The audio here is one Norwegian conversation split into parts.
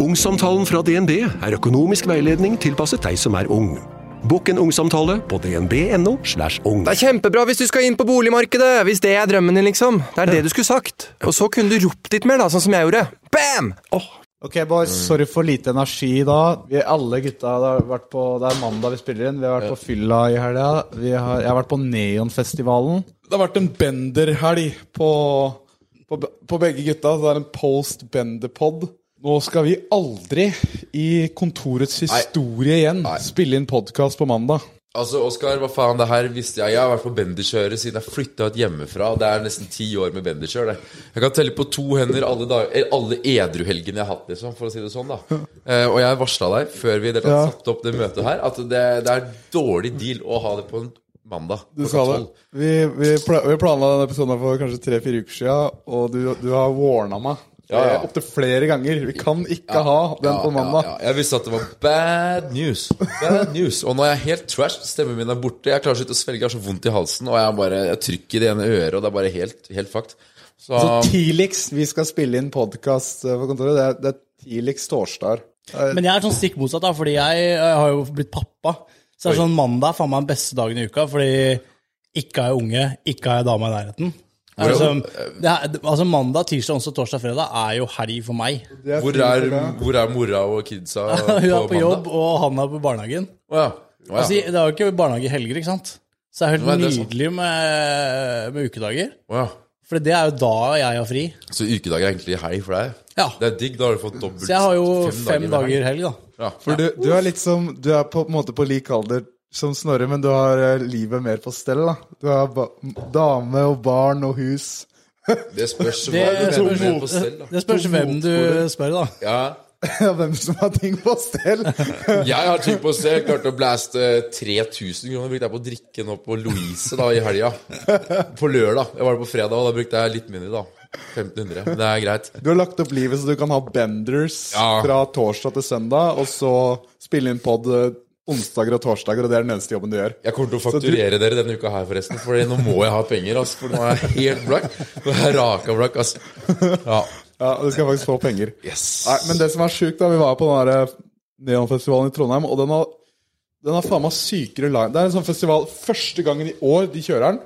Ungsamtalen fra DNB er økonomisk veiledning tilpasset deg som er ung. Bokk en ungsamtale på dnb.no. slash ung. Det er kjempebra hvis du skal inn på boligmarkedet! Hvis det er drømmen din, liksom. Det er det du skulle sagt. Og så kunne du ropt litt mer, da, sånn som jeg gjorde. Bam! Ok, boys, sorry for lite energi da. Vi alle gutta det, har vært på, det er mandag vi spiller inn. Vi har vært på fylla i helga. Vi har- Jeg har vært på Neonfestivalen. Det har vært en benderhelg på, på, på begge gutta. Det er en post bender-pod. Nå skal vi aldri i kontorets historie igjen spille inn podkast på mandag. Altså, Oskar, hva faen, det her visste jeg. Jeg har vært på benderkjøret siden jeg flytta ut hjemmefra. Det er nesten ti år med benderkjør. Jeg kan telle på to hender alle, dag, eh, alle edruhelgene jeg har hatt, liksom, for å si det sånn. da. Eh, og jeg varsla deg før vi tatt Ja. satte opp det møtet her, at det, det er dårlig deal å ha det på en mandag. Du sa det. Vi, vi, pla vi planla denne episoden for kanskje tre-fire uker siden, og du, du har warna meg Ja, ja. opptil flere ganger. Vi kan ikke ha den på mandag. Ja, ja. Jeg visste at det var bad news. Bad news Og nå er jeg helt trashed. Stemmen min er borte. Jeg klarer ikke å svelge. Jeg har så vondt i halsen. Og jeg, bare, jeg trykker i det ene øret, og det er bare helt, helt fucked. Så, Så tidligst vi skal spille inn podkast på kontoret, det er, det er tidligst torsdag. Men jeg er sånn stikk motsatt, da, fordi jeg, jeg har jo blitt pappa. Så det er sånn mandag er faen meg den beste dagen i uka, fordi ikke har jeg unge, ikke har jeg dame i nærheten. Det er det er, altså Mandag, tirsdag, onsdag, torsdag, fredag er jo helg for meg. hvor, er, hvor er mora og kidsa Hun er på på jobb, og han er på barnehagen. Oh, ja. Oh, ja. Altså, det er jo ikke barnehage i helger, ikke sant? Så det er helt Nei, det er nydelig med, med ukedager. Oh, ja. For det er jo da jeg har fri. Så ukedag er egentlig helg for deg? Ja. Det er digg. Da har du fått dobbelt Så jeg har jo fem med dager helg, da. Ja. For du, du er litt som Du er på en måte på lik alder som Snorre, men du har eh, livet mer på stell, da. Du har ba dame og barn og hus. Det spørs hva Det du mener med på stell. da. det spørs hvem du spør, da. Ja. Ja, hvem som har ting på stell. Jeg har ting på stell. Klarte å blaste 3000 kroner brukte jeg på å drikke nå på Louise da i helga. På lørdag. Jeg var der på fredag, og da brukte jeg litt mindre, da. 1500. Men Det er greit. Du har lagt opp livet så du kan ha benders Ja. fra torsdag til søndag, og så spille inn pod eh, onsdager og torsdager, og det er den eneste jobben du gjør. Jeg kommer til å fakturere dere denne uka her, forresten. For nå må jeg ha penger, altså, for nå er jeg helt blakk. Nå er jeg raka blakk, altså. Ja. Ja, og du skal faktisk få penger. Yes. Nei, men det som er sjukt, da Vi var på den der Neonfestivalen i Trondheim, og den har, den har faen meg sykere line Det er en sånn festival Første gangen i år de kjører den,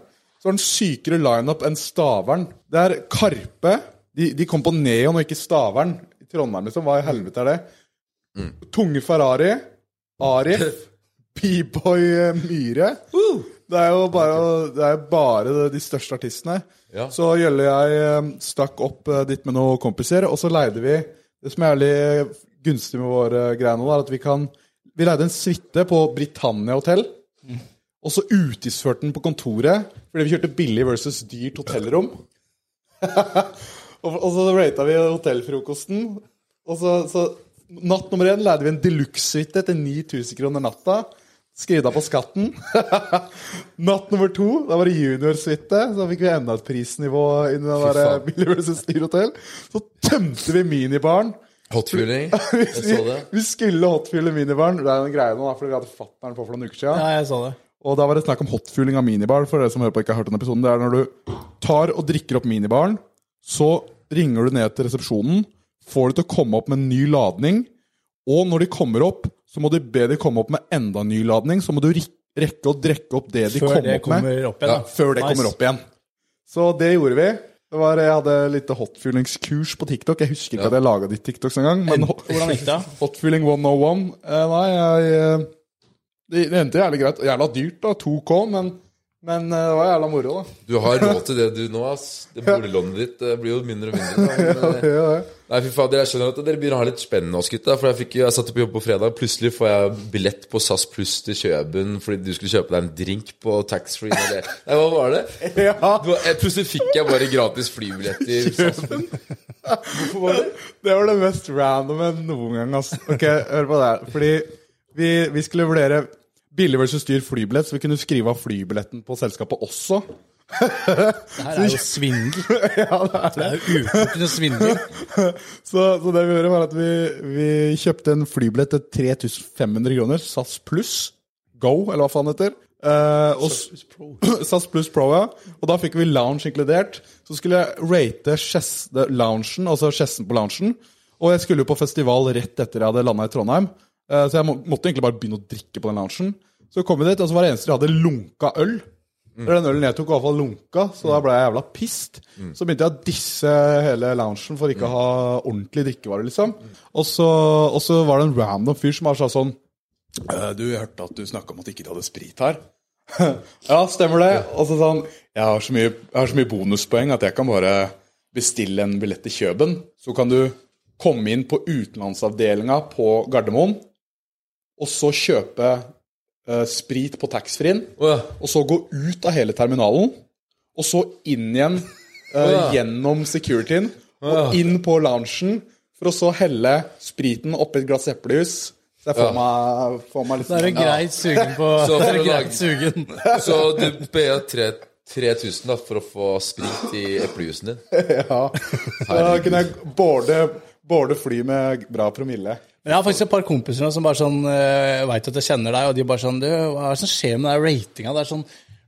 så har den sykere lineup enn Stavern. Det er Karpe. De, de kom på Neon og ikke Stavern i Trondheim, liksom. Hva i helvete er det? Tunge Ferrari. Arif. B-boy eh, Myhre. Det er jo bare, det er bare de største artistene. Ja. Så Gjølle og jeg eh, stakk opp eh, dit med noen kompiser, og så leide vi Det som er jævlig gunstig med våre greier nå, er at vi kan Vi leide en suite på Britannia hotell. Og så utgiftsførte den på kontoret fordi vi kjørte billig versus dyrt hotellrom. og, og så rata vi hotellfrokosten. Og så, så Natt nummer én leide vi en deluxe-suite til 9000 kroner natta. Skrev av på skatten. Natt nummer to, da var det junior-suite. Så fikk vi enda et prisnivå innen den der. Billy versus Dyr. Så tømte vi minibaren. Hotfueling, Jeg så det. vi skulle hotfylle minibaren. Det er en greie nå, da, fordi vi hadde fatter'n på for noen uker siden. Ja, jeg sa det. Og da var det snakk om hotfylling av minibar. For dere som hører på ikke har hørt den episoden Det er når du tar og drikker opp minibaren, så ringer du ned til resepsjonen, får det til å komme opp med en ny ladning, og når de kommer opp, så må du be de komme opp med enda en ny ladning. Så må du rekke å drekke opp det de Før kom det opp med. opp igjen, Ja, før det Nice. kommer opp igjen. Så det gjorde vi. Det var, jeg hadde litt hotfyllingskurs på TikTok. Jeg husker ikke at jeg laga de TikToks engang. Men hot- Hvordan gikk det? Hotfylling 101 eh, Nei, jeg eh, Det, det endte jævlig greit. Jævla dyrt, da. 2K, men, men eh, det var jævla moro, da. Du har råd til det du nå, ass. Det boliglånet ditt det blir jo mindre og mindre. Da. Men, eh, Ja, ja. Nei, fy fader, jeg skjønner at dere begynner å ha litt spennende nå, gutta. For jeg, fikk, jeg satt på jobb på fredag, plutselig får jeg billett på SAS Pluss til Kjøben fordi du skulle kjøpe deg en drink på taxfree. eller- Nei, hva var det? Ja. Du, jeg, plutselig fikk jeg bare gratis flybillett i SAS. Hvorfor var det? Det var det mest randome noen gang. ass. Ok, hør på det her. Fordi vi, vi skulle vurdere billig versus dyr flybillett, så vi kunne skrive av flybilletten på selskapet også. Det her er jo svindel. ja, det er Det er jo utelukkende svindel. Så, så det vi gjorde, var at vi, vi kjøpte en flybillett til 3500 kroner. SAS pluss Go, eller hva faen det heter. Eh, SAS pluss Pro, ja. Og da fikk vi lounge inkludert. Så skulle jeg rate loungen, altså Chessen på loungen. Og jeg skulle jo på festival rett etter jeg hadde landa i Trondheim. Eh, Så jeg måtte egentlig bare begynne å drikke på den loungen. Så kom vi dit, og så var det eneste de hadde lunka øl. Eller Den ølen jeg tok, var i hvert fall lunka, så da ble jeg jævla pissed. Så begynte jeg å disse hele loungen for ikke å ha ordentlig drikkevare, liksom. Og så, og så var det en random fyr som sa sånn «Eh, Du, jeg hørte at du snakka om at ikke de hadde sprit her. ja, stemmer det. Og så sånn jeg har, så mye, jeg har så mye bonuspoeng at jeg kan bare bestille en billett til Kjøben. Så kan du komme inn på utenlandsavdelinga på Gardermoen, og så kjøpe uh, sprit på taxfree-en. oh, ja. Og så gå ut av hele terminalen, og så inn igjen eh, ja. gjennom securityen, og inn på loungen, for å så helle spriten oppi et glass eplejus. Så jeg får, Ja. meg, får meg litt Da er du greit sugen på Så det er greit sugen. Så du ber 3000 da, for å få sprit i eplejusen din? Ja. Da kunne jeg både, både fly med bra promille. Men jeg har faktisk et par kompiser nå som bare sånn uh, veit at jeg kjenner deg, og de bare sånn du, Hva er det som skjer med den ratinga? Det er sånn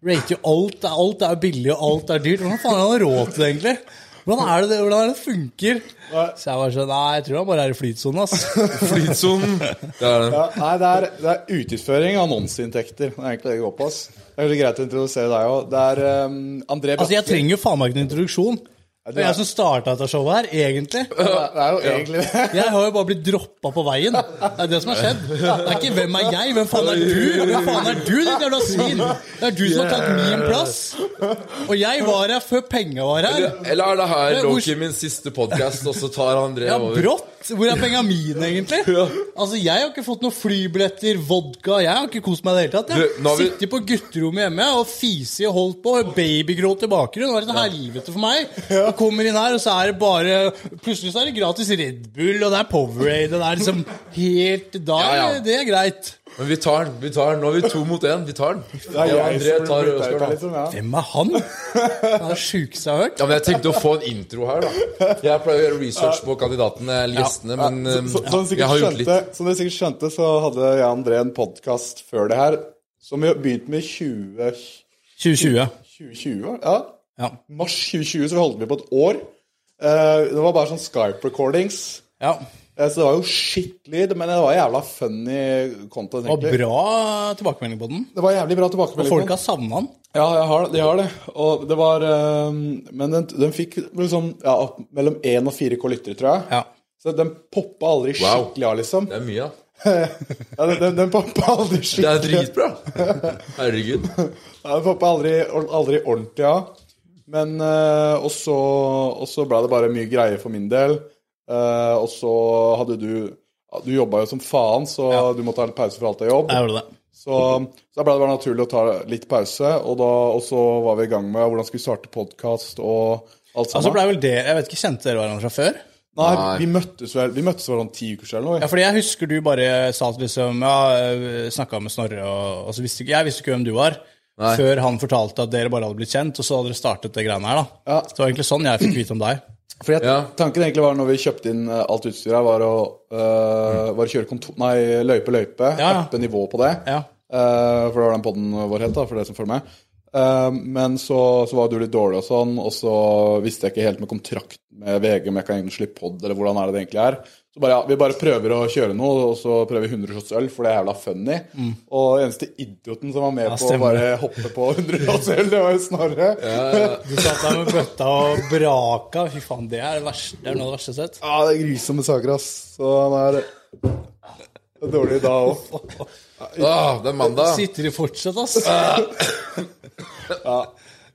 Rater jo alt, alt er billig, og alt er dyrt. Hvordan faen har han råd til det, egentlig? Hvordan er det det, hvordan er det funker? Så jeg bare sånn Nei, jeg tror han bare er i flytsonen, ass. Flytsonen. Det er det. Ja, nei, det er, det er utgiftsføring av annonseinntekter. Det er egentlig det det går på. ass. Det er kanskje greit å introdusere deg òg. Det er um, André Altså, jeg trenger jo faen meg ikke noen introduksjon. Det er jeg som starta dette showet her, egentlig. Det er jo egentlig det. Jeg har jo bare blitt droppa på veien. Det er det som har skjedd. Det er ikke 'hvem er jeg', hvem faen er du? Hvem faen er du, ditt jævla svin? Det er du som har tatt min plass. Og jeg var her før penga var her. Eller er det her hvor- Loki min siste podkast, og så tar André over? Ja, brått. Hvor er penga mine, egentlig? Altså, Jeg har ikke fått noen flybilletter, vodka Jeg har ikke kost meg i det hele tatt. Jeg Du, nå har vi- sitter på gutterommet hjemme og fiser og holdt på. Babygråt i bakgrunnen. Det var et helvete for meg. Jeg kommer inn her, og så er det bare Plutselig så er det gratis Red Bull, og det er Powerade, og det er liksom helt Da Ja, ja. Det er greit. Men vi tar den. vi tar den Nå er vi to mot én. Vi tar den. Det er jeg André som tar her, liksom, ja. Hvem er han? Det er det sjukeste jeg har hørt. Ja, men Jeg tenkte å få en intro her, da. Jeg pleier å gjøre research på kandidatene eller gjestene, men Så, så, så, som, jeg har gjort skjønte, litt. som dere sikkert skjønte, så hadde jeg og André en podkast før det her, som vi begynte med i 20, 2020. 2020. Ja. Ja. Mars 2020 så holdt vi på et år. Eh, det var bare sånn Skype-recordings. ja. Så det var jo shit-lyd, men det var jævla funny content. Det var bra tilbakemelding på den. Det var jævlig bra tilbakemelding. Og folk har savna den. Ja, jeg har, de har det. Og det var eh, Men den, den fikk liksom ja, mellom én og fire K lyttere, tror jeg. Ja. Så den poppa aldri Wow. skikkelig av, liksom. Det er mye, da. Ja, den, den, den poppa aldri Det er dritbra. Herregud. Ja, den poppa aldri, aldri ordentlig av. Men eh, Og så og så ble det bare mye greier for min del. Eh, og så hadde du Du jobba jo som faen, så du måtte ha litt pause fra alt av jobb. Jeg gjorde det. Så, så da ble det bare naturlig å ta litt pause, og, da, og så var vi i gang med hvordan skulle vi starte podkast og alt sammen. Altså sammen. ble vel det, Jeg vet ikke, Kjente dere hverandre fra før? Nei, Nei. vi møttes vel Vi møttes vel om ti uker siden eller Ja, fordi jeg husker du bare sa at liksom Ja, snakka med Snorre, og, og så visste ikke jeg visste ikke hvem du var. Nei. Før han fortalte at dere bare hadde blitt kjent, og så hadde dere startet det greiene her. da. Ja. Så det var egentlig sånn jeg fikk vite om deg. For jeg, Ja. Tanken egentlig var når vi kjøpte inn eh, alt utstyret, var å, eh, var å kjøre kontor, nei, løype løype, Ja, ja. nivå på det. Ja. Uh, for det var den podden vår helt, da, for dere som følger med. Men så, så var du litt dårlig og sånn, og så visste jeg ikke helt med kontrakt med VG om jeg kan egentlig slippe pod, eller hvordan er det det egentlig er. Så bare, ja, vi bare prøver å kjøre noe, og så prøver vi 100 shots øl, for det er jævla funny. Og eneste idioten som var med på å bare hoppe på 100 shots øl, det var jo Snorre. Du satt der med bøtta og braka. Fy faen, det er, det verste, det er noe av det verste jeg har sett. Ja, det er grusomme saker, ass. Så han er, det er dårlig da òg. Ah, det er mandag. Sitter de fortsatt, ass?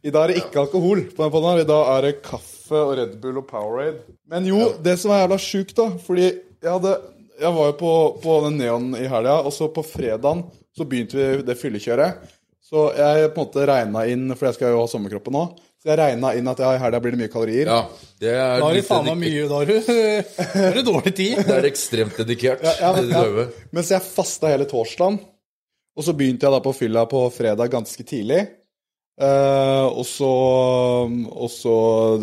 I dag er det ikke alkohol på den podden. her. I dag er det kaffe og Red Bull og Powerade. Men jo, det som er jævla sjukt, da Fordi jeg hadde Jeg var jo på, på den Neon i helga, og så på fredagen så begynte vi det fyllekjøret. Så jeg på en måte regna inn, for jeg skal jo ha sommerkroppen nå, så jeg regna inn at ja, i helga blir det mye kalorier. Ja, det er Da har du faen meg mye Da har du, da har du dårlig tid. Det er ekstremt dedikert. Ja, ja, ja. Mens jeg fasta hele torsdagen. Og så begynte jeg da på fylla på fredag ganske tidlig. Eh, og, så, og så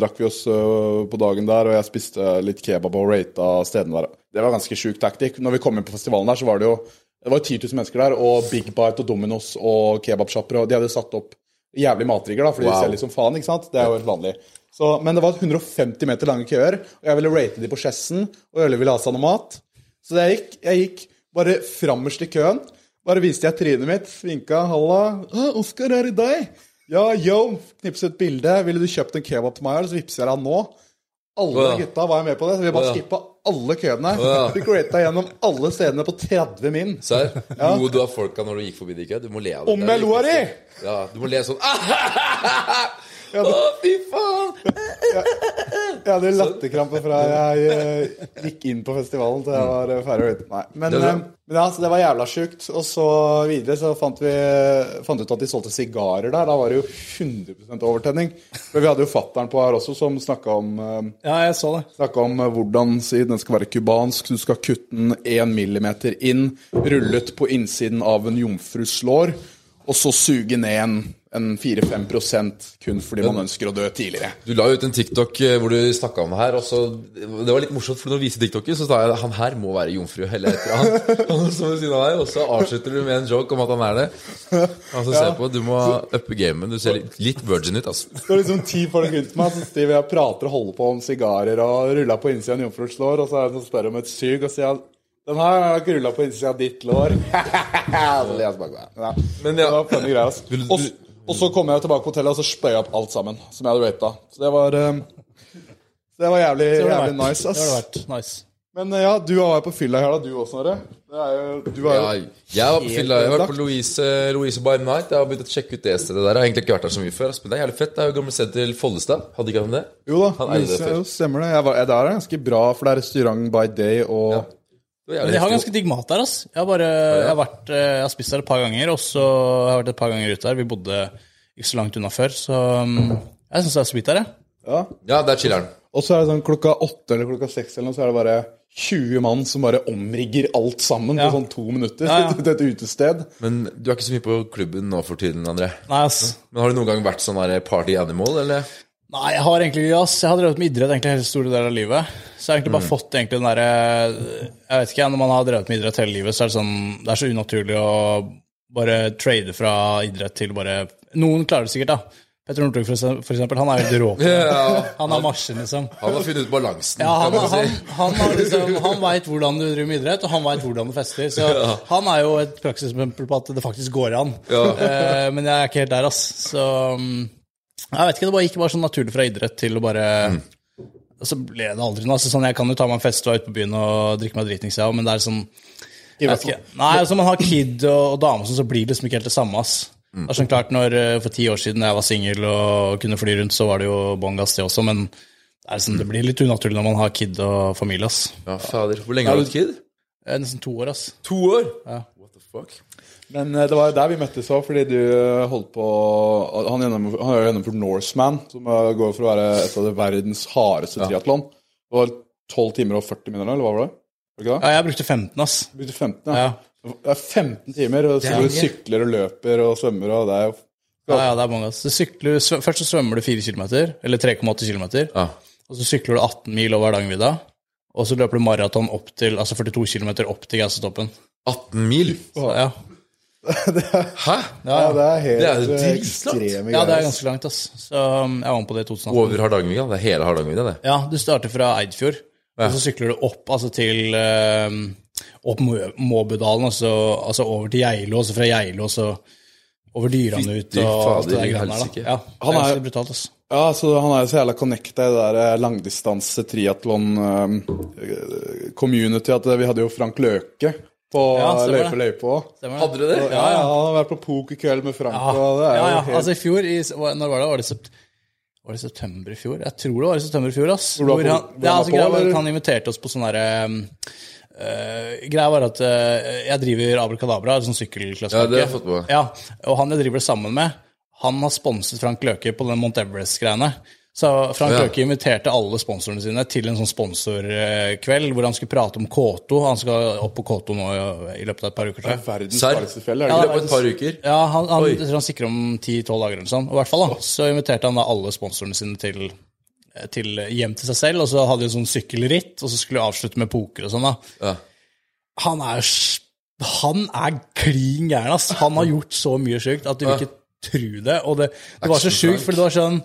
drakk vi oss eh, på dagen der, og jeg spiste litt kebab og rata stedene der. Det var ganske sjuk taktikk. Når vi kom inn på festivalen der, så var det jo det var jo 10 000 mennesker der, og Big Bite og Domino's og kebabsjapper, og de hadde satt opp jævlig matrigger, da, fordi Wow. de selger som faen, ikke sant? Det er jo helt vanlig. Så, men det var 150 meter lange køer, og jeg ville rate de på Chessen, og Ølle ville ha seg noe mat. Så jeg gikk, jeg gikk bare frammest i køen. Bare viste jeg trynet mitt, svinka, halla. «Å, 'Oskar, er det deg?' Ja, yo. Knipset et bilde. 'Ville du kjøpt en kebab til meg, så vippser jeg deg nå?' Alle oh, ja. gutta var med på det, så vi bare oh, ja. skippa alle køene. ja. Fikk rata gjennom alle stedene på 30 min. Serr? Lo du av folka når du gikk forbi de køene? Du må le av det. Om jeg lo av de? Ja, du må le sånn Å, fy faen! Jeg hadde latterkrampe fra jeg eh, gikk inn på festivalen til jeg var eh, ferdig. Nei. Men, Det eh, men ja, så det var jævla sjukt. Og så videre så fant vi fant ut at de solgte sigarer der. Da var det jo 100 overtenning. For vi hadde jo fattern på her også som snakka om eh, Ja, jeg så det. Om hvordan si, den skal være cubansk. Du skal kutte den én millimeter inn, rullet på innsiden av en jomfrus lår, og så suge ned en, en 4-5 kun fordi man ønsker å dø tidligere. Du la ut en TikTok eh, hvor du snakka om det her. Og så, det var litt morsomt, for når du viser TikToken, så sa jeg han her må være jomfru. Eller etter han. Han som ved siden av deg, Og så avslutter du med en joke om at han er det. Altså, se på, Du må uppe gamet. Du ser litt, litt virgin ut, altså. Det står liksom ti folk rundt meg som driver og prater og holder på om sigarer og ruller på innsida av en jomfrus lår, og så er det noen som spør om et sug, og sier han den her har ikke rulla på innsida av ditt lår. så jeg. Ja. Men ja. Det var funny greier, altså. Og, så kom jeg tilbake på hotellet, og så spøy jeg opp alt sammen som jeg hadde rata. Så det var eh, Det var jævlig, Det jævlig vært. nice, Det det ass. vært. Nice. Men eh, ja, du var jo på fylla her, da, du også, Snorre. Det jo Du var jo Ja, jeg var på fylla. Jeg har vært på Louise, Louise by Night. Jeg har begynt å sjekke ut det stedet der. Jeg har egentlig ikke vært der så mye før. ass, Men det er jævlig fett. Det er jo gamle stedet til Follestad. Hadde ikke han det? Jo da, Han det før. jo, stemmer det. Jeg var, jeg, det er ganske bra, for det er restaurant by day og Ja. Men de har ganske digg mat der, ass. Jeg har, bare, jeg har, vært, eh, jeg har spist der et par ganger, og så har jeg vært et par ganger ute der. Vi bodde ikke så langt unna før, så um, jeg syns det er sweet der, jeg. Ja. Ja, der er chiller'n. Og så er det sånn klokka åtte eller klokka seks eller noe, så er det bare 20 mann som bare omrigger alt sammen Ja. på sånn to minutter Ja, ja. til et utested. Men du er ikke så mye på klubben nå for tiden, André. Nei, ass. Men Har du noen gang vært sånn party animal, eller? Nei, jeg har egentlig ass. Jeg har drevet med idrett egentlig hele store deler av livet. Så jeg har egentlig bare fått egentlig den derre Jeg vet ikke, når man har drevet med idrett hele livet, så er det sånn Det er så unaturlig å bare trade fra idrett til bare Noen klarer det sikkert, da. Petter Northug, for eksempel, han er jo rå på det. Han har marsjen, liksom. han har funnet ut balansen, Ja, han, kan man si. han, har liksom, han veit hvordan du driver med idrett, og han veit hvordan du fester. Så han er jo et praksisexempel på at det faktisk går an. Eh, men jeg er ikke helt der, ass. Så mm, jeg vet ikke, det bare gikk bare sånn naturlig fra idrett til å bare mm. så ble det aldri noe. Altså, sånn, jeg kan jo ta meg en fest og være ute på byen og drikke meg dritings, jeg òg, men det er sånn jeg vet ikke. Nei, altså man har kid og, og dame, sånn, så blir det liksom ikke helt det samme. ass. Det er sånn klart, når, eh, For ti år siden jeg var singel og kunne fly rundt, så var det jo bånn gass, det også, men det, er sånn, det blir litt unaturlig når man har kid og familie. ass. Ja, fader. Hvor lenge har du hatt kid? Er nesten to år, ass. To år? Ja. What the fuck? Men eh, det var jo der vi møttes òg, fordi du eh, holdt på Han, har jo gjennomført Norseman, som eh, går for å være et av det verdens hardeste triatlon. Det var 12 timer og 40 minutter, eller hva var det? Var det ikke det? Ja, jeg brukte 15, ass. Du brukte 15, Ja. ja. Det er 15 timer, og så er du sykler og løper og svømmer, og det er jo Ja, ja, det er mange, ass. Du sykler, først så svømmer du 4 km, eller 3,8 km, Ja. og så sykler du 18 mil over Hardangervidda, og så løper du maraton opp til, altså 42 km opp til Gausetoppen. 18 mil? Så, ja. Hæ? Ja, det er helt Det er jo eh, dritlangt. ja, det er ganske langt, ass. Så um, jeg var med på det i 2018. Over Hardangervidda? Det er hele Hardangervidda, det. Ja, du starter fra Eidfjord, og så sykler du opp altså til um, opp Måbudalen, altså, altså over til Geilo, og så fra Geilo, og så over Dyrene ut og alt det der greiene der. da. Ja, det Han er ganske brutalt, ass. Ja, så han er jo så jævla connecta i det der eh, langdistanse triatlon eh, community at vi hadde jo Frank Løke på Ja, det. Løype Løype òg. Hadde du det? Ja, ja, han har vært på pokerkveld med Frank, og det er ja, ja. helt Altså i fjor, i, når var det? Var det, sept, var det september i fjor? Jeg tror det var i september i fjor, ass. Hvor Hvor han, hvor ja, han var altså, på, greia han inviterte oss på sånn derre uh, Greia var at uh, jeg driver Abracadabra, en sånn sykkelklasse. Ja, det har jeg fått på. Ja, og han jeg driver det sammen med, han har sponset Frank Løke på den Mount Everest-greiene. Så Frank Ja. Løke inviterte alle sponsorene sine til en sånn sponsorkveld hvor han skulle prate om K2. Han skal opp på K2 nå i, løpet av et par uker, jeg. verdens farligste fjell. I Er det løpet av et par uker? Ja, han, han, tror han sikrer om 10-12 dager eller sånn. Og I hvert fall da, så inviterte han da alle sponsorene sine til, til hjem til seg selv, og så hadde de en sånn sykkelritt, og så skulle de avslutte med poker og sånn da. Ja. Han er Han er klin gæren, ass. Han har gjort så mye sjukt at du vil ikke tro det. Og det, det var så sjukt, for det var sånn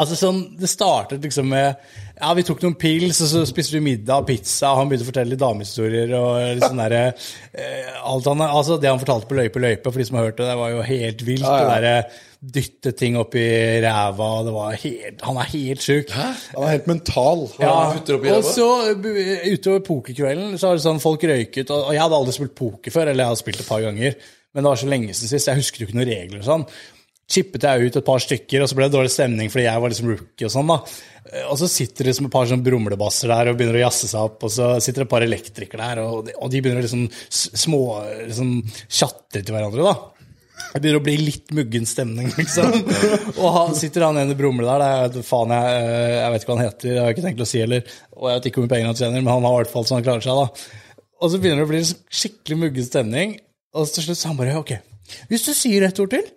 Altså sånn, Det startet liksom med Ja, vi tok noen pils, og så spiste vi middag, pizza, og han begynte å fortelle litt damehistorier og litt sånn derre eh, alt han, altså Det han fortalte på Løype løype, for de som har hørt det, det var jo helt vilt. Ja, ja. Det derre dytte ting opp i ræva, det var helt Han er helt sjuk. Han er helt mental. Ja, og så utover pokerkvelden så har det sånn folk røyket, og, og jeg hadde aldri spilt poker før, eller jeg hadde spilt et par ganger, men det var så lenge siden sist, jeg husket jo ikke noen regler og sånn. Chippet jeg ut et par stykker, og så ble det dårlig stemning fordi jeg var liksom rookie og sånn, da. Og så sitter det liksom et par sånn brumlebasser der og begynner å jazze seg opp, og så sitter det et par elektrikere der, og de, og de begynner å liksom små liksom tjatre til hverandre, da. Det begynner å bli litt muggen stemning, liksom. Og han sitter han ene brumle der, det er, faen, jeg, eh, jeg vet ikke hva han heter, jeg har ikke tenkt å si heller, og jeg vet ikke hvor mye penger han tjener, men han har i hvert fall så han klarer seg, da. Og så begynner det å bli skikkelig muggen stemning, og til slutt så han bare, ok, hvis du sier et ord til,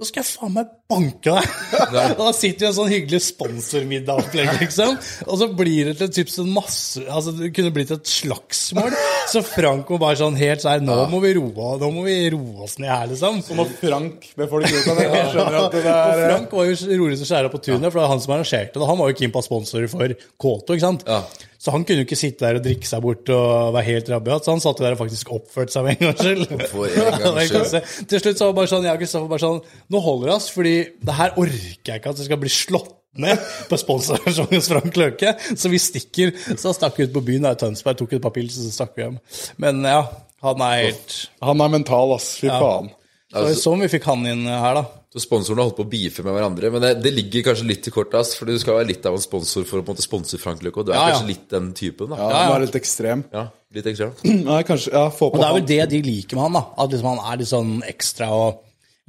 så skal jeg faen meg banke deg. og da sitter vi i en sånn hyggelig sponsormiddagopplegg, liksom. Og så blir det til typ sånn masse Altså, det kunne blitt et slagsmål. Så Frank må bare sånn helt sånn Nå må vi roe Nå må vi roe oss ned her, liksom. Som når Frank med folk rundt ham. Jeg skjønner at det Og er Frank var jo rolig som skjæra på tunet, for det var han som arrangerte det. Han var jo keen på sponsorer for K2, ikke sant. Ja. Så han kunne jo ikke sitte der og drikke seg bort og være helt rabiat, så han satt der og faktisk oppførte seg med en gangs skyld. Til slutt så var det bare sånn, jeg og Kristoffer bare sånn Nå holder det oss, fordi det her orker jeg ikke at det skal bli slått ned på sponsorarrangementet hos Frank Løke. Så vi stikker. Så stakk vi ut på byen der i Tønsberg, tok et par pils, og så stakk vi hjem. Men ja, han er helt Han er mental, ass. Fy faen. Var jo sånn vi fikk han inn her, da. Så sponsorene har holdt på å beefe med hverandre. Men det, det ligger kanskje litt til kortast. For du skal være litt av en sponsor for å på en måte sponse Frank Løkke. Og du er Ja, ja. kanskje litt den typen, da. Ja, Han er litt ekstrem. Ja, litt ekstrem. Nei, kanskje Ja, få Og på det er vel det de liker med han, da. At liksom han er litt sånn ekstra og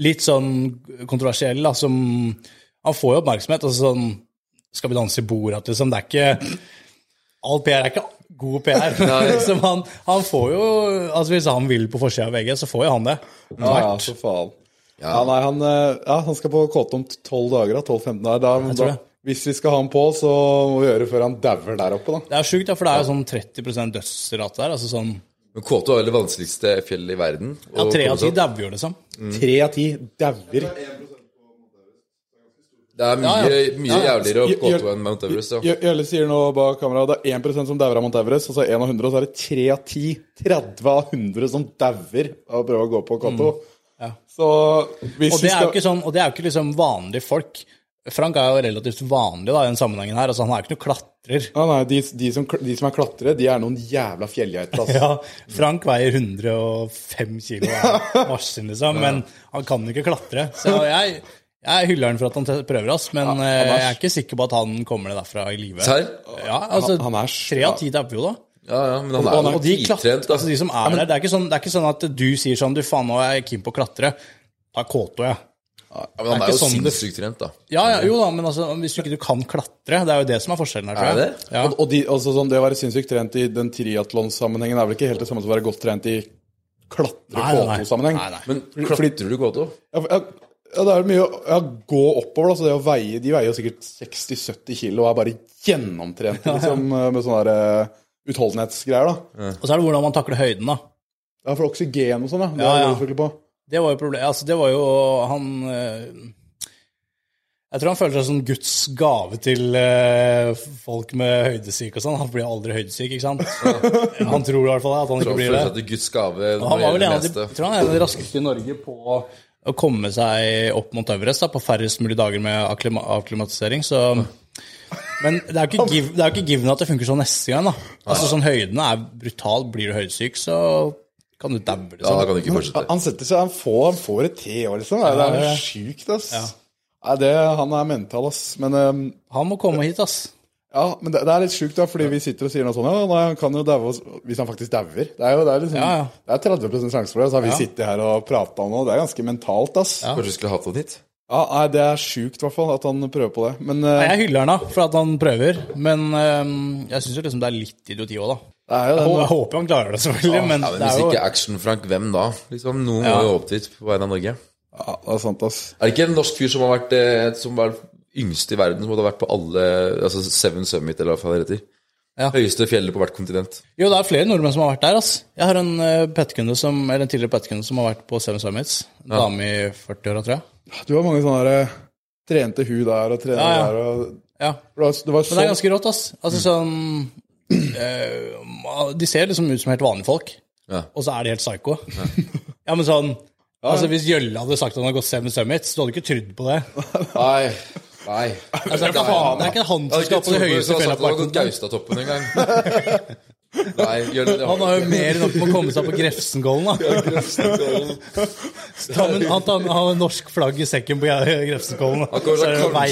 litt sånn kontroversiell, da. Som Han får jo oppmerksomhet. Altså sånn Skal vi danse i bordet? Liksom. Det er ikke All PR er ikke god PR. liksom han, han får jo Altså Hvis han vil på forsida av VG, så får jo han det. Ja, ja, for faen. Ja, nei, han, eh, ja, han skal på kåte om 12 dager, da. 12-15 dager. Da, da, hvis vi skal ha han på, så må vi gjøre det før han dauer der oppe, da. Det er sjukt, for det er jo sånn 30% dødsrate der. Altså sånn Men Kåto er det vanskeligste fjellet i verden. Ja, tre av ti dauer liksom. Tre av ti dauer. Det er mye, Ja, ja. mye Ja, ja. jævligere å gå to enn Mount Everest. Ja. Jølle sier nå bak kamera det er 1 som dauer av Mount Everest, og så er 1 av 100, og så er det 3 av 10, 30 av 100 som dauer av å prøve å gå på Kotto. Så hvis Mm. Og det er skal jo ikke sånn, og det er jo ikke liksom vanlige folk. Frank er jo relativt vanlig da, i den sammenhengen her. altså Han er jo ikke noen klatrer. ja, nei, de, de, som, de som er klatrere, de er noen jævla fjellgeiter. Altså. Ja, Frank veier 105 kilo er maskin, liksom, men han kan ikke klatre. Så jeg, jeg hyller han for at han prøver, oss, men eh, jeg er ikke sikker på at han kommer det derfra i live. Ja, altså, Han- han er tre av ti tapper jo, da. Ja, ja, men han er jo Og de, klatre, altså de som er der, det er, ikke sånn, det er ikke sånn at du sier sånn Du, faen, nå er jeg keen på å klatre. Da kåter jeg. Ja, men han er er jo sånn sinnssykt trent, da. Ja, ja, jo da, men altså, hvis du ikke du kan klatre, det er jo det som er forskjellen her, tror Er det? Ja. Og, og de, altså, sånn, det å være sinnssykt trent i den triatlonsammenhengen er vel ikke helt det samme som å være godt trent i Nei, nei, nei. klatre-K2-sammenheng? Nei, nei. Men flytter klatrer du Kåto? Ja, ja, ja, det er mye å ja, gå oppover. Altså det å veie, de veier jo sikkert 60-70 kilo og er bare gjennomtrente liksom, med sånn der, eh, utholdenhetsgreier. da. Og så er det hvordan man takler høyden, da. Ja, For oksygen og sånn, ja. Det Ja, ja. jeg selvfølgelig på. Det var jo problemet. Altså, det var jo han eh, Jeg tror han føler seg som Guds gave til eh, folk med høydesyke og sånn. Han blir aldri høydesyk, ikke sant? Så, han tror i hvert fall at han ikke blir det. det er Guds gave Og når han var vel en av de, jeg tror han er en av de raskeste i Norge på å komme seg opp mot Everest da, på færrest mulig dager med akklimatisering. Så Men det er jo ikke, giv, det er jo ikke given at det funker sånn neste gang. da. Altså sånn Høydene er brutal. Blir du høydesyk, så kan du daue. Ja, da Liksom. kan du ikke fortsette. Han setter seg, han får, han får et te år, liksom. Det er, jo sjukt, ass. Nei, det, han er mental, ass. Men, um, Han må komme hit, ass. ja, men det, det er litt sjukt, da, fordi vi sitter og sier noe sånt. Ja, nei, han kan jo daue hvis han faktisk dauer. Det er jo det er liksom, Ja, ja. Det er 30 sjanse for det. Så har vi sittet her og prata om noe. Det er ganske mentalt, ass. Ja, Kanskje du skulle hatt han hit? Nei, Det er sjukt, i hvert fall, at han prøver på det. Men uh... Nei, Jeg hyller han da, for at han prøver, men uh, jeg syns jo liksom det er litt idioti òg, da. det er jo Jeg den, håper han klarer det, selvfølgelig, men, Ja, men det Hvis er jo ikke Action-Frank, hvem da? Liksom, Noen Ja. må jo opp dit på vegne av Norge. ja, det er sant, ass. Er det ikke en norsk fyr som har vært eh, Som var yngste i verden, som hadde vært på alle Altså Seven Summit, eller hva det heter? Ja. Høyeste fjellet på hvert kontinent. Jo, det er flere nordmenn som har vært der, ass. Jeg har en uh, som, eller en tidligere petkunde som har vært på Seven Summits. En dame i 40-åra, tror jeg. Du har mange sånne der, eh, trente hu der og trene Ja, ja. der og Ja. Det var, det var Men det er sånn ganske rått, ass. Altså sånn øh, De ser liksom ut som helt vanlige folk, Ja. og så er de helt psycho. Ja, men sånn Altså Hvis Gjølle hadde sagt at han hadde gått Seven Summits, så hadde ikke trodd på det. Nei. Nei. Altså, det, er ikke han, det er ikke han som skal på det høyeste fjellet på. Gaustatoppen. Nei, gjør det. Han har jo mer enn nok med å komme seg på Grefsenkollen, da. Ja, med, han tar med, har norsk flagg i sekken på Grefsenkollen. Han kommer seg kanskje opp, han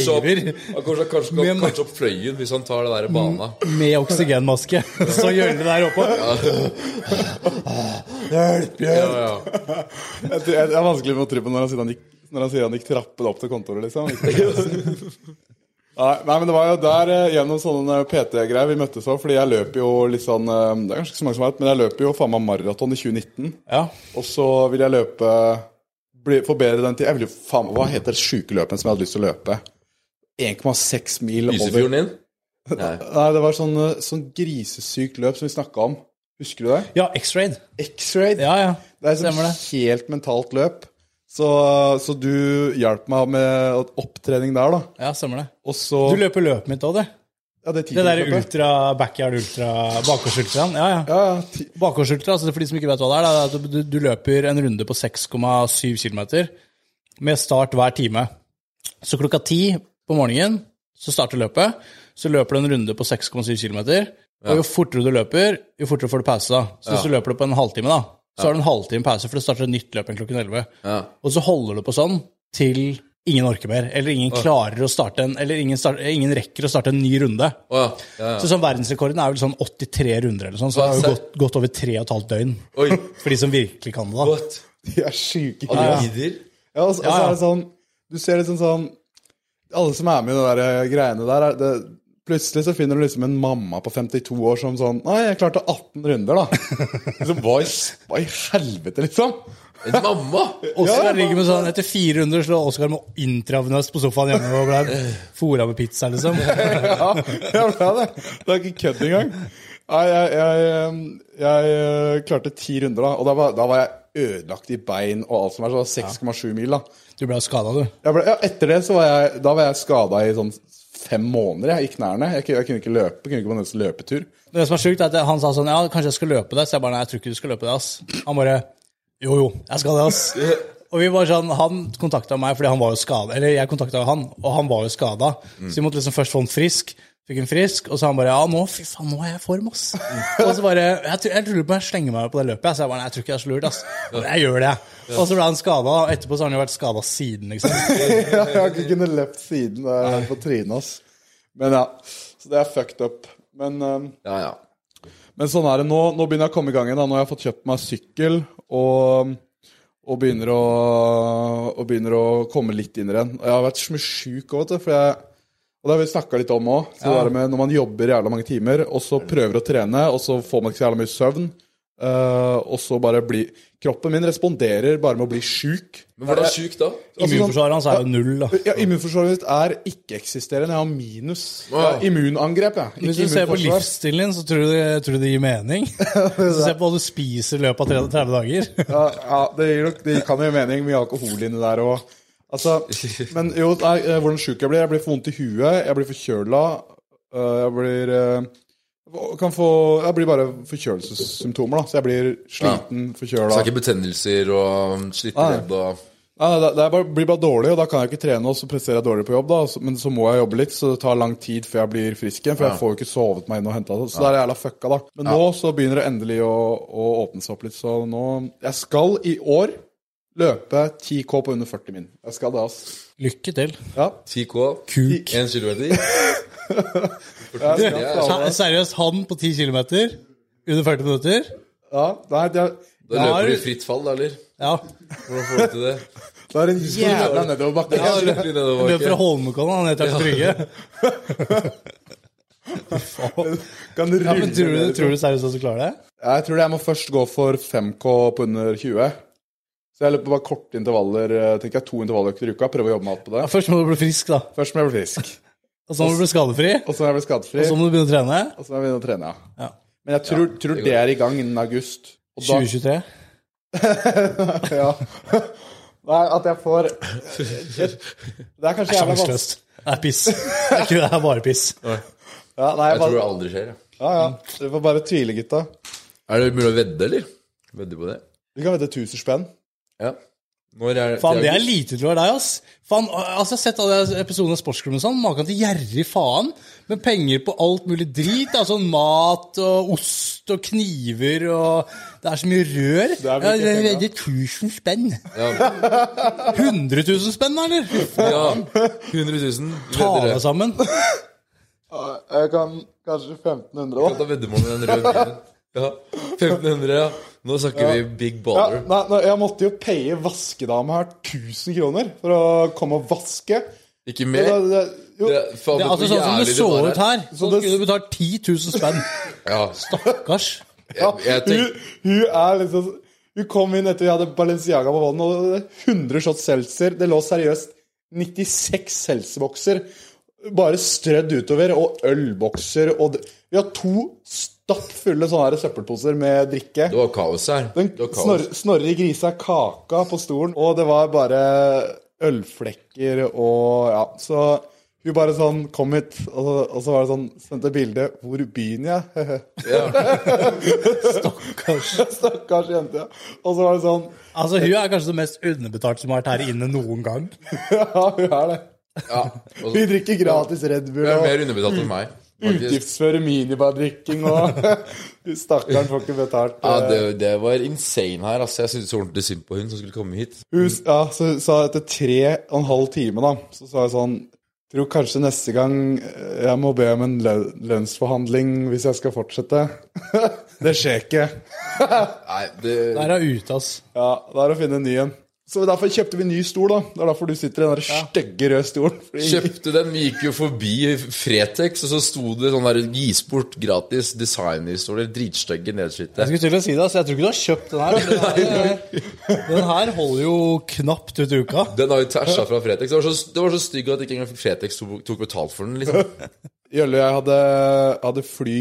fløyen hvis han tar det der bana. med oksygenmaske. Så gjølle der oppe. Hjelp, Ja, hjelp! ja. Jeg, tror- jeg, det er vanskelig med å tro på når han sier han gikk, når han sier han gikk trappene opp til kontoret, liksom. Nei, men det var jo der eh, gjennom sånne PT-greier vi møttes òg, fordi jeg løper jo litt sånn eh, Det er kanskje ikke så mange som vet, men jeg løper jo faen meg maraton i 2019. Ja. Og så vil jeg løpe bli, Forbedre den tid Jeg vil jo faen Hva heter det sjuke løpet som jeg hadde lyst til å løpe? 1,6 mil over Lysefjorden din? Nei. Nei, det var sånn, eh, sånn grisesykt løp som vi snakka om. Husker du det? ja, X-Raid. X-Raid. Ja, ja. Det er et sånn helt mentalt løp. Så, så du hjalp meg med opptrening der, da. Ja, stemmer det. Og så Du løper løpet mitt òg, du. ja, det, Det der ultra, backyard ultra, bakgårdsultraen. Ja, ja. Ja, ja. Bakgårdsultra, altså for de som ikke vet hva det er, det er at du, du løper en runde på 6,7 km med start hver time. Så klokka ti på morgenen så starter løpet. Så løper du en runde på 6,7 km. Og jo fortere du løper, jo fortere får du pause. da. Så hvis du løper det på en halvtime, da, så har du en halvtime pause, for det starter et nytt løp igjen klokken 11. Ja. Og så holder du på sånn til ingen orker mer, eller ingen klarer å starte en, eller ingen, start, ingen rekker å starte en ny runde. Å ja. ja, ja. Så sånn Verdensrekorden er vel sånn 83 runder, eller sånn, så det har jo gått, gått over tre og et halvt døgn. Oi, For de som virkelig kan det, da. what? de er sjuke. Ja, Ja, ja, og så og så Ja, ja. er det sånn Du ser liksom sånn Alle som er med i de der eh, greiene der, er det, plutselig så finner du liksom en mamma på 52 år som sånn Nei, jeg klarte 18 runder, da. liksom, hva, i, hva i helvete, liksom? En mamma! Oskar ligger med sånn Etter fire runder slår Oskar med intravenøst på sofaen hjemme og ble fora med pizza, liksom. ja, jeg ble det. Det er ikke kødd engang. Nei, jeg, jeg, jeg, jeg, klarte ti runder, da. Og da var, da var jeg ødelagt i bein og alt som er. Så det var 6,7 mil, da. Du ble skada, du. Ble, ja, etter det så var jeg, da var jeg skada i sånn fem måneder jeg, i knærne. Jeg, jeg kunne ikke løpe. Kunne ikke på en løpetur. Det som er sjukt, er at han sa sånn Ja, kanskje jeg skal løpe det. Så jeg bare nei, jeg tror ikke du skal løpe det, ass. Han bare Jo, jo, jeg skal det, ass. Og vi var sånn, Han kontakta meg fordi han var jo skada. Eller jeg kontakta han, og han var jo skada. Så vi måtte liksom først få han frisk. Fikk en frisk, og så han bare Ja, nå fy faen, nå er jeg i form, ass. Og så bare Jeg, tror- jeg lurer på om jeg slenger meg på det løpet. Så jeg bare Nei, jeg tror ikke det er så lurt, ass. Men jeg gjør det. Og så ble han skada. Etterpå så har han jo vært skada siden, liksom. Ja, jeg har ikke kunnet løpt siden det er på trynet, ass. Men ja, så det er fucked up. Men, um, Ja, ja. men sånn er det nå. Nå begynner jeg å komme i gang igjen. da. Nå har jeg fått kjøpt meg sykkel og, og, begynner å, og begynner å komme litt inn i den. Jeg har vært så mye sjuk òg, vet du. For jeg, og det har vi snakka litt om òg. Når man jobber jævla mange timer, og så prøver å trene, og så får man ikke så jævla mye søvn. Uh, og så bare blir Kroppen min responderer bare med å bli sjuk. Men hvordan sjuk da? Immunforsvaret hans er jo null, da. Ja, Immunforsvaret mitt er ikke-eksisterende. Jeg har minus. Ja, immunangrep, jeg. Hvis du ser på livsstilen din, så tror du, tror du det gir mening. Hvis du ser på hva du spiser i løpet av 30 dager. Ja, ja det, gir nok, det kan jo mening. Mye alkohol inni der og Altså, men jo, nei, eh, hvordan sjuk jeg blir. Jeg blir for vondt i huet, jeg blir forkjøla. øh, Jeg blir øh, kan få, Jeg blir bare forkjølelsessymptomer, da. Så jeg blir sliten, Så forkjøla. det er ikke betennelser og slitte og Nei, det, det bare, blir bare dårlig, og da kan jeg ikke trene, og så presterer jeg dårlig på jobb. da, Men så må jeg jobbe litt, så det tar lang tid før jeg blir frisk igjen. For jeg får jo ikke sovet meg inn og henta det. Så det er jævla fucka, da. Men nå så begynner det endelig å, å åpne seg opp litt. Så nå Jeg skal i år løpe 10K på under 40 min. Jeg skal det, altså. Lykke til. Ja. 10K, Kuk. 1 kilometer. Jeg skal Ja, ta det. Se- Seriøst, han på 10 km under 40 minutter? Ja, nei, det er, Da Ja, løper du i fritt fall, da, eller? Ja. Hvordan får du til det? det er en jævla nedoverbakke. Ja, løper løper fra. Holmenkollen ned til Trygge. Kan Ja, men tror du, tror du seriøst at du klarer det? Jeg tror jeg må først gå for 5K på under 20. Så jeg løper bare korte intervaller. eh, tenker jeg To intervalløkter i uka. Prøve å jobbe meg opp på det. Ja, først må du bli frisk, da. Først må jeg bli frisk. Og så må du bli skadefri. Og så må jeg bli skadefri. Og så må du begynne å trene. Og så må jeg begynne å trene, ja. Ja. Men jeg tror, tror det er i gang innen august. Og da, 2023. ja. Nei, at jeg får Det er kanskje jævla vanskelig. Det er piss. Det er, ikke, det er bare piss. Ja, nei, Jeg jeg tror det aldri skjer. Ja. ja, ja. Dere får bare tvile, gutta. Er det mulig å vedde, eller? Vedde på det? Vi kan vedde 1000 spenn. Ja. Når er Faen, det er lite til å være deg, ass. Faen, altså, Jeg har sett alle episodene av Sportsklubben sånn. Maken til gjerrig faen. Med penger på alt mulig drit. Altså mat og ost og kniver og Det er så mye rør. Det er mye ja, det er 1000 spenn. Ja. 100 000 spenn, eller? Ja. 100 000. Ta det. sammen. Jeg kan kanskje 1500, da. Kan ta veddemål med den røde bilen. Ja. 1500, ja. Nå snakker vi big Ja, nei, nei, jeg måtte jo paye vaskedama her 1000 kroner for å komme og vaske. Ikke mer? det, jo, Det, faen, Det, vet du altså Sånn som det så ut her, så det- skulle du betalt 10 000 spenn. Ja. Stakkars. ja, Jeg, jeg hun, hun er liksom Hun kom inn etter vi hadde Balenciaga på vannet, og det var 100 shots seltzer. Det lå seriøst 96 seltzerbokser bare strødd utover, og ølbokser og det- Vi har to stappfulle sånne her søppelposer med drikke. det var kaos her. Den Det kaos. snorre, snorre grisa kaka på stolen, og det var bare ølflekker og ja. Så hun bare sånn kom hit, og så, og så var det sånn Sendte bilde. Hvor begynner jeg? Stakkars jente. ja. Og så var det sånn Altså, Hun er kanskje den mest underbetalte som har vært her inne noen gang. Ja, hun er det. Ja. også, Vi drikker gratis Red Bull hun er mer underbetalt enn meg. Faktisk. utgiftsføre minibardrikking og Stakkaren får ikke betalt. Ja, eh, det, det var insane her. Altså. Jeg syntes ordentlig synd på hun som skulle komme hit. Hun ja, så sa etter tre og en halv time, da, så sa jeg sånn Tror kanskje neste gang eh, jeg må be om en lønnsforhandling hvis jeg skal fortsette. det skjer ikke. Nei, det, Der er ute, ass. Ja, det er å finne en ny en. Så derfor kjøpte vi ny stol, da. Det er derfor du sitter i den der stygge røde stolen. Fordi- kjøpte den, vi gikk jo forbi Fretex, og så sto det sånn der gis bort gratis designerstoler. Dritstygge, nedslitte. Jeg skulle til å si det, altså. Jeg tror ikke du har kjøpt den her. Den, her- den her holder jo knapt ut i uka. Den har jo tæsja fra Fretex. Det var så, det var så stygg at ikke engang Fretex tok, tok betalt for den. liksom Jølle og jeg hadde, hadde fly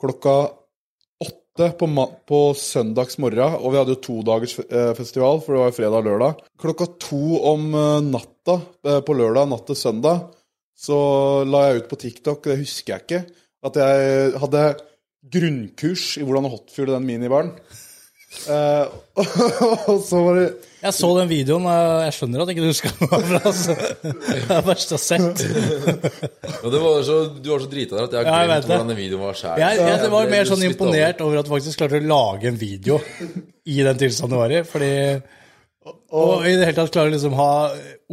klokka åtte på, på søndags morgen, og vi hadde jo to dagers eh, for det var jo fredag og lørdag. Klokka to om eh, natta eh, på lørdag, natt til søndag, så la jeg ut på TikTok, det husker jeg ikke, at jeg hadde grunnkurs i hvordan å hotfuele den minibaren. Eh, og så var det Jeg så den videoen, jeg skjønner at ikke husker den. Altså. Det er det verste jeg har sett. Ja, det var så, Du var så drita der at jeg har jeg glemt det. hvordan den videoen var sjæl. Jeg, jeg var mer sånn imponert over at du faktisk klarte å lage en video i den tilstanden du var i. Fordi Og i det hele tatt klare å liksom ha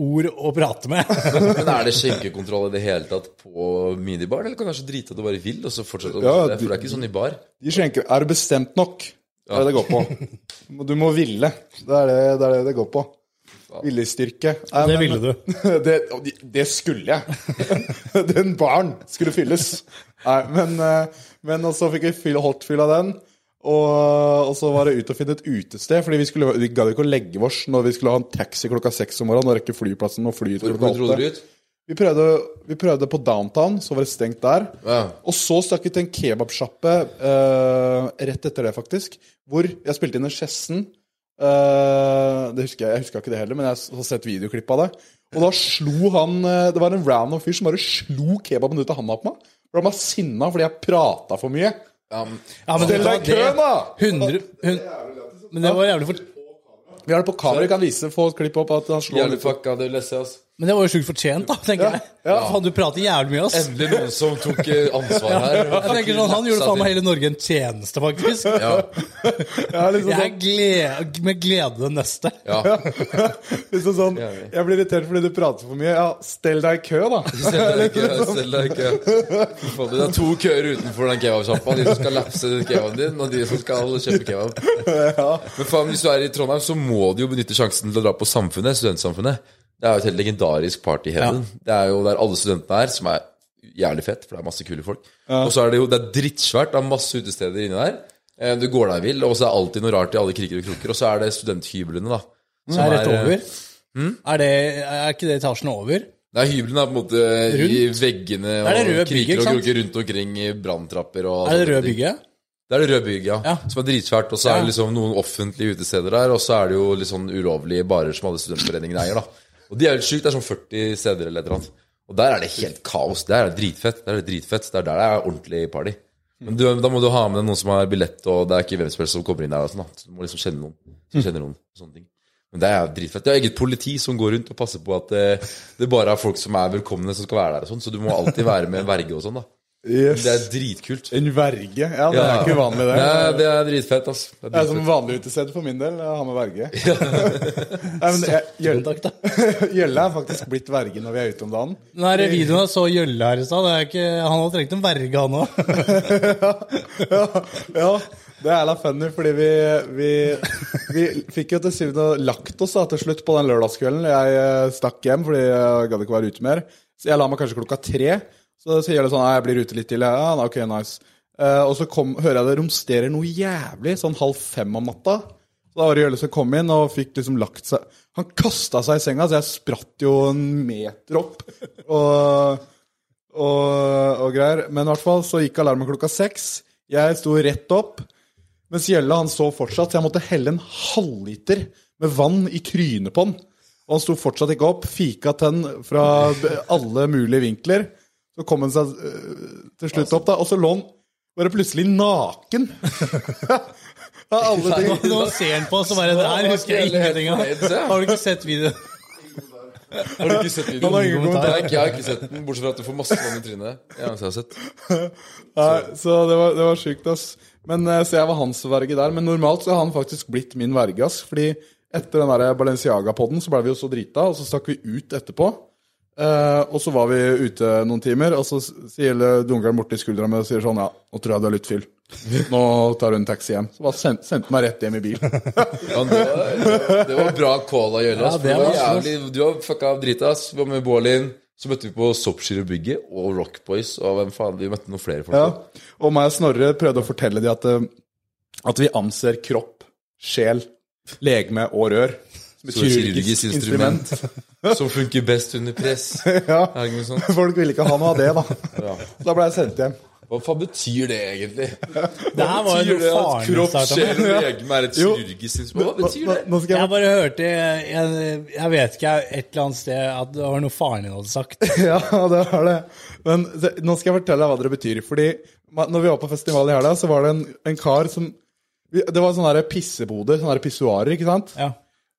ord å prate med. Men er det skjenkekontroll i det hele tatt på minibar, eller kan du kanskje drite at du bare vil, og så fortsette å Ja, det? For det er ikke sånn i bar. De skjenker Er det bestemt nok? Det er det det går på. Du må ville. Det er det det, er det, det går på. Viljestyrke. Det men- ville du. det, det skulle jeg. Den baren skulle fylles. Nei, men, eh, men så fikk vi fylle hotfyll av den. Og, og så var det ut og finne et utested, Fordi vi, skulle, vi gadd ikke å legge oss når vi skulle ha en taxi klokka seks om morgenen og rekke flyplassen og fly til klokka hvor dro dere åtte. ut? Vi prøvde, vi prøvde på downtown, så var det stengt der. Ja. Og så stakk vi til en kebabsjappe uh, rett etter det, faktisk. Hvor jeg spilte inn en Skjessen. Uh, det husker jeg, jeg husker ikke det heller, men jeg har sett videoklipp av det. Og da slo han eh, Det var en random fyr som bare slo kebaben ut av handa på meg. For han var sinna fordi jeg prata for mye. Ja, men Stell deg i køen, da! 100, 100, men det var jævlig for Vi har det på kamera, vi kan vise få et klipp opp at han slo Jævlig fucka, det leser jeg, altså. Men det var jo sjukt fortjent, da, tenker jeg. ja. Faen, du prater jævlig mye, ass. Endelig noen som tok eh, ansvar her. Jeg tenker sånn, Han gjorde faen meg hele Norge en tjeneste, faktisk. Ja, Ja, liksom Jeg sånn, gled, med glede den neste. ja. liksom sånn Jeg blir irritert fordi du prater for mye. Ja, stell deg i kø, da. Stell deg i kø. stell deg i Fy faen, Det er to køer utenfor den kebabsjappa. De som skal lapse kebaben din, og de som skal kjøpe kebab. Men faen, hvis du er i Trondheim, så må du jo benytte sjansen til å dra på Samfunnet, Studentsamfunnet. Det er jo et helt legendarisk party heaven. Det er jo der alle studentene er, som er jævlig fett, for det er masse kule folk. Og så er det jo det er drittsvært, det er masse utesteder inni der. Eh, Du går deg vill, og så er det alltid noe rart i alle kriker og kroker. Og så er det studenthyblene, da. Som er rett Hmm? over. Er, det, er ikke det etasjen over? Nei, hyblene er på en måte i veggene og kriker bygget, og kroker rundt omkring i branntrapper og Er det rød røde bygget? Det er det røde bygget, ja. Ja. Som er dritsvært. Og så er det liksom noen offentlige utesteder der, og så er det jo litt sånn ulovlige barer som alle studentforeningene eier, da. Og de er helt sjukt. Det er sånn 40 steder eller et eller annet. Og der er det helt kaos. Der er det dritfett. Der er det dritfett. der er det ordentlig party. Men du, da må du ha med deg noen som har billett, og det er ikke hvem som helst som kommer inn der. Sånn. Så du må liksom kjenne noen. Kjenne noen sånne ting. Men det er dritfett. Det er eget politi som går rundt og passer på at det, det bare er folk som er velkomne, som skal være der og sånn. Så du må alltid være med en verge og sånn, da. Yes. Det er dritkult. En verge? Ja, det er ikke vanlig, det. Nei, det er dritfett, altså. Det er Det er som vanlig utested for min del. å ha med verge. Nei, men jeg, Gjølle. Gjølle er faktisk blitt verge når vi er ute om dagen. Den her videoen jeg så Gjølle her i stad, han hadde trengt en verge, han òg. ja, ja, det er la funny, fordi vi, vi, vi fikk jo til syvende og lagt oss da, til slutt på den lørdagskvelden. Jeg eh, stakk hjem fordi jeg gadd ikke være ute mer. Så jeg la meg kanskje klokka tre. Så sier det sånn Nei, jeg blir ute litt til. Ja, ok, nice. Uh, og så kom, hører jeg det romsterer noe jævlig, sånn halv fem om natta. Så da var det Jølle som kom inn og fikk liksom lagt seg Han kasta seg i senga, så jeg spratt jo en meter opp. Og og, og greier. Men i hvert fall så gikk alarmen klokka seks. Jeg sto rett opp. Mens Gjelle han så fortsatt, så jeg måtte helle en halvliter med vann i trynet på han. Og han sto fortsatt ikke opp. Fika tenn fra alle mulige vinkler. Så kom han seg øh, til slutt opp, da. Og så lå han bare plutselig naken. Av alle ting. nå ser han på, oss og bare Det her husker jeg ingenting av. Har du ikke sett videoen? Har du ikke sett videoen? Han ingen kommentar. Nei, jeg har ikke sett den, bortsett fra at du får masse vann i trynet. Så jeg har sett. Nei, så det var, det var sjukt, ass. Men, eh, så jeg var hans verge der. Men normalt så har han faktisk blitt min verge, ass. Fordi etter den der Balenciaga-podden så ble vi jo så drita, og så stakk vi ut etterpå. Eh, og så var vi ute noen timer, og så sier dunkeren borti skuldra mi og sier sånn Ja, nå tror jeg du er litt fyll. Nå tar hun en taxi hjem. Så bare sendte sendte meg rett hjem i bil. Ja, det, var, det var bra call av gjøre ass, Ja, det det var var jævlig, du har fucka av drita. ass. Vi var med Bålin. Så møtte vi på Soppskyrobygget og Rock Boys. Og hvem faen, vi møtte noen flere folk. Ja. Og meg og Snorre prøvde å fortelle de at, eh, at vi anser kropp, sjel, legeme og rør kirurgisk instrument. Som funker best under press. ja. Er det noe sånt? Folk ville ikke ha noe av det, da. Ja. Da ble jeg sendt hjem. Hva faen betyr det egentlig? Det her var Betyr det at kropp, sjel og legeme er et kirurgisk instrument? Hva betyr det? nå skal Jeg jeg bare hørte jeg, jeg vet ikke, et eller annet sted at det var noe faren din hadde sagt. Ja, det var det. Men nå skal jeg fortelle deg hva det betyr. Fordi når vi var på festival i helga, så var det en, en kar som Det var sånne der pisseboder, sånne der pissoarer, ikke sant? Ja.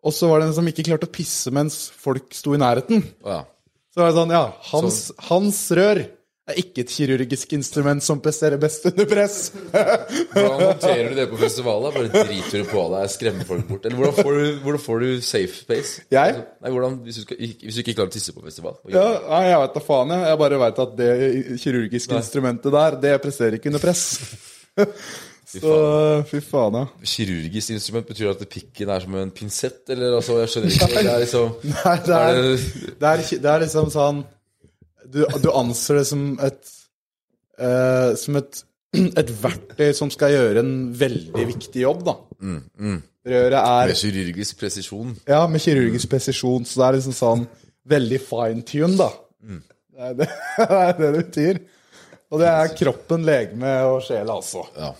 Og så var det en som ikke klarte å pisse mens folk sto i nærheten. Ja. Så var det sånn, ja, hans, hans rør er ikke et kirurgisk instrument som presterer best under press. Hvordan håndterer du det på festivalet? Bare driter du på deg, skremmer folk bort? Eller hvordan får du, hvordan får du safe space? Jeg? Nei, hvordan, hvis, du skal, hvis du ikke klarer å tisse på festival? Ja, nei, jeg vet da faen, jeg. Jeg bare veit at det kirurgiske instrumentet der, det presterer ikke under press. Så fy faen, ja. Kirurgisk instrument betyr at pikken er som en pinsett, eller altså, jeg skjønner ikke. Det er liksom Nei, det er, det er, det er liksom sånn Du, du anser det som et uh, Som et, et verktøy som skal gjøre en veldig viktig jobb, da. Røret er med kirurgisk presisjon. Ja, med kirurgisk presisjon, så det er liksom sånn veldig fine-tune, da. Det, er det, det er det det betyr. Og det er kroppen, legeme og sjel, altså. Ja.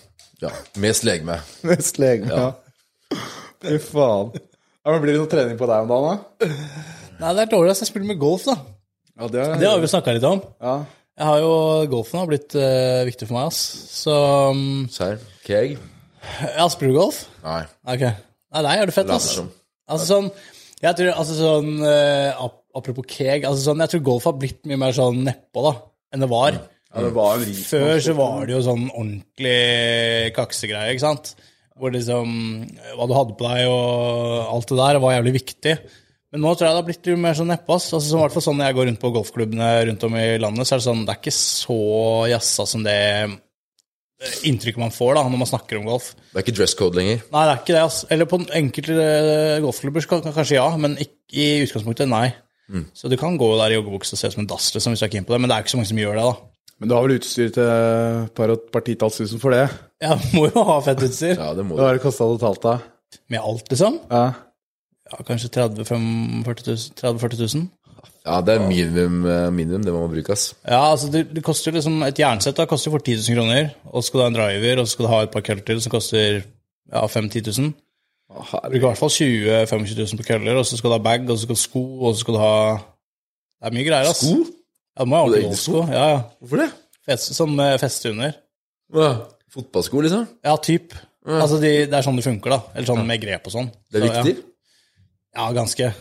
Ja. Mest legeme. Mest legeme, ja. Fy faen. Ja, men Blir det noe trening på deg om dagen, da? Nei, det er dårlig jeg spiller med golf, da. Ja, det er Det har vi snakka litt om. ja. Jeg har jo, Golfen har blitt uh, viktig for meg, ass. Så um, Serr? Keg? Ja, spiller du golf? Nei. Ok. Nei, nei, er du fett, ass. som. Altså sånn Jeg tror, altså sånn uh, Apropos keg, altså sånn Jeg tror golf har blitt mye mer sånn nedpå, da, enn det var. Ja, Før så var det jo sånn ordentlig kaksegreie, ikke sant? Hvor liksom Hva du hadde på deg og alt det der var jævlig viktig. Men nå tror jeg det har blitt litt mer sånn nedpå. Altså, som i hvert fall sånn når jeg går rundt på golfklubbene rundt om i landet, så er det sånn Det er ikke så jazza som det inntrykket man får da når man snakker om golf. Det er ikke dress code lenger. Nei, det er ikke det. Altså. Eller på enkelte eh, golfklubber kanskje ja, men ikke i utgangspunktet nei. Så du kan gå der i joggebukse og se ut som en dass liksom, hvis du er keen på det, men det er ikke så mange som gjør det. da. Men du har vel utstyr til et par, par titalls tusen for det? Ja, må jo ha fett utstyr. Ja, det må Hva du. har det kosta totalt, da? Med alt, liksom. Ja. Ja, kanskje 30 000-40 000. Ja, det er minimum, eh, minimum det man må bruke, ass. Ja, altså det, det koster liksom Et jernsett da, koster fort 10 000 kroner. Og så skal du ha en driver, og så skal du ha et par køller til som koster ja, 5 10 000. Du bruker i hvert fall 20 25 000 på køller, og så skal du ha bag, og så skal du ha sko, og så skal du ha Det er mye greier, ass. Sko? Ja, du må ha Og det er ordentlige sko? Ja, ja. Hvorfor det? Fest, som festehunder. Hva? under. Ja. Fotballsko, liksom? Ja, typ. Altså, de, det er sånn det funker, da. Eller sånn med grep og sånn. Det er Så, viktig? Ja, ja ganske.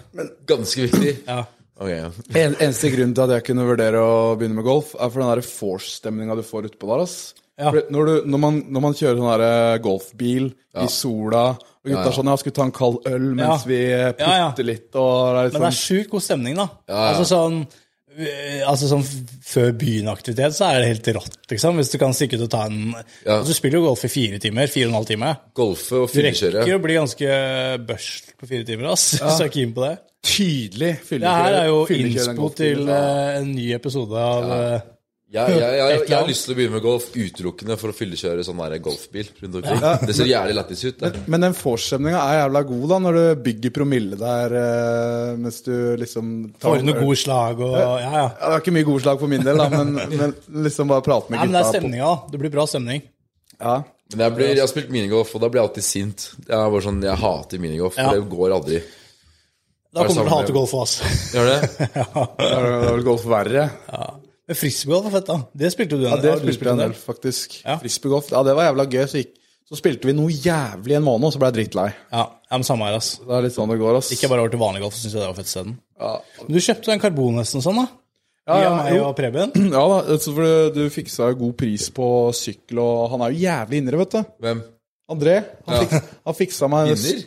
Ganske viktig. Ja. Ok, ja. En, eneste grunn til at jeg kunne vurdere å begynne med golf, er for den der force-stemninga du får utpå der. ass. Ja. Når, du, når, man, når man kjører sånn ja. golfbil i sola og gutta er sånn Ja, skulle ta en kald øl mens Ja. vi eh, putter Ja, ja. litt og det er Men det er liksom, sjukt god stemning, da. ja. Altså sånn eh, Altså sånn Før byen-aktivitet så er det helt rått, liksom. Hvis du kan stikke ut og ta en Ja. altså, Du spiller jo golf i fire timer. Fire og en halv time. Golfe og Du rekker å bli ganske børst på fire timer, ass. Så jeg er keen på det. Tydelig Det her er jo fyllekjøre innspo til uh, en ny episode av eh, Jeg, jeg, jeg, jeg, har lyst til å begynne med golf utelukkende for å fyllekjøre sånn der golfbil rundt omkring. Det ser jævlig lættis ut. Men, Men den vorstemninga er jævla god da, når du bygger promille der eh, mens du liksom tar Får noen gode slag og Ja, ja. Ja, Det er ikke mye gode slag for min del, da, men, men liksom bare prate med Nei, men det er gutta. stemninga. Det blir bra stemning. Ja. Men jeg, blir, jeg har spilt minigolf, og da blir jeg alltid sint. Jeg er bare sånn, jeg hater minigolf, Ja. det går aldri. Da Er kommer du til å hate golf også oss. Gjør det? Da er det golf verre. Men frisbeegolf er fett, da. Det spilte du Ja, en det Ja, du spilte spilt jeg en del? del, faktisk. Ja. Frisbeegolf. Ja, det var jævla gøy. Så, gikk, så spilte vi noe jævlig en måned, og så ble jeg drittlei. Ja, ja, men samme her, ass. Det er litt sånn det går, ass. Ikke bare over til vanlig golf, så syns jeg det var fett isteden. Ja, Men du kjøpte en karbon nesten sånn, da? ja, ja, meg og Preben? ja da, for du, fiksa jo god pris på sykkel, og han er jo jævlig indre, vet du. Hvem? André. Han, Ja. fiks, han fiksa meg Vinner?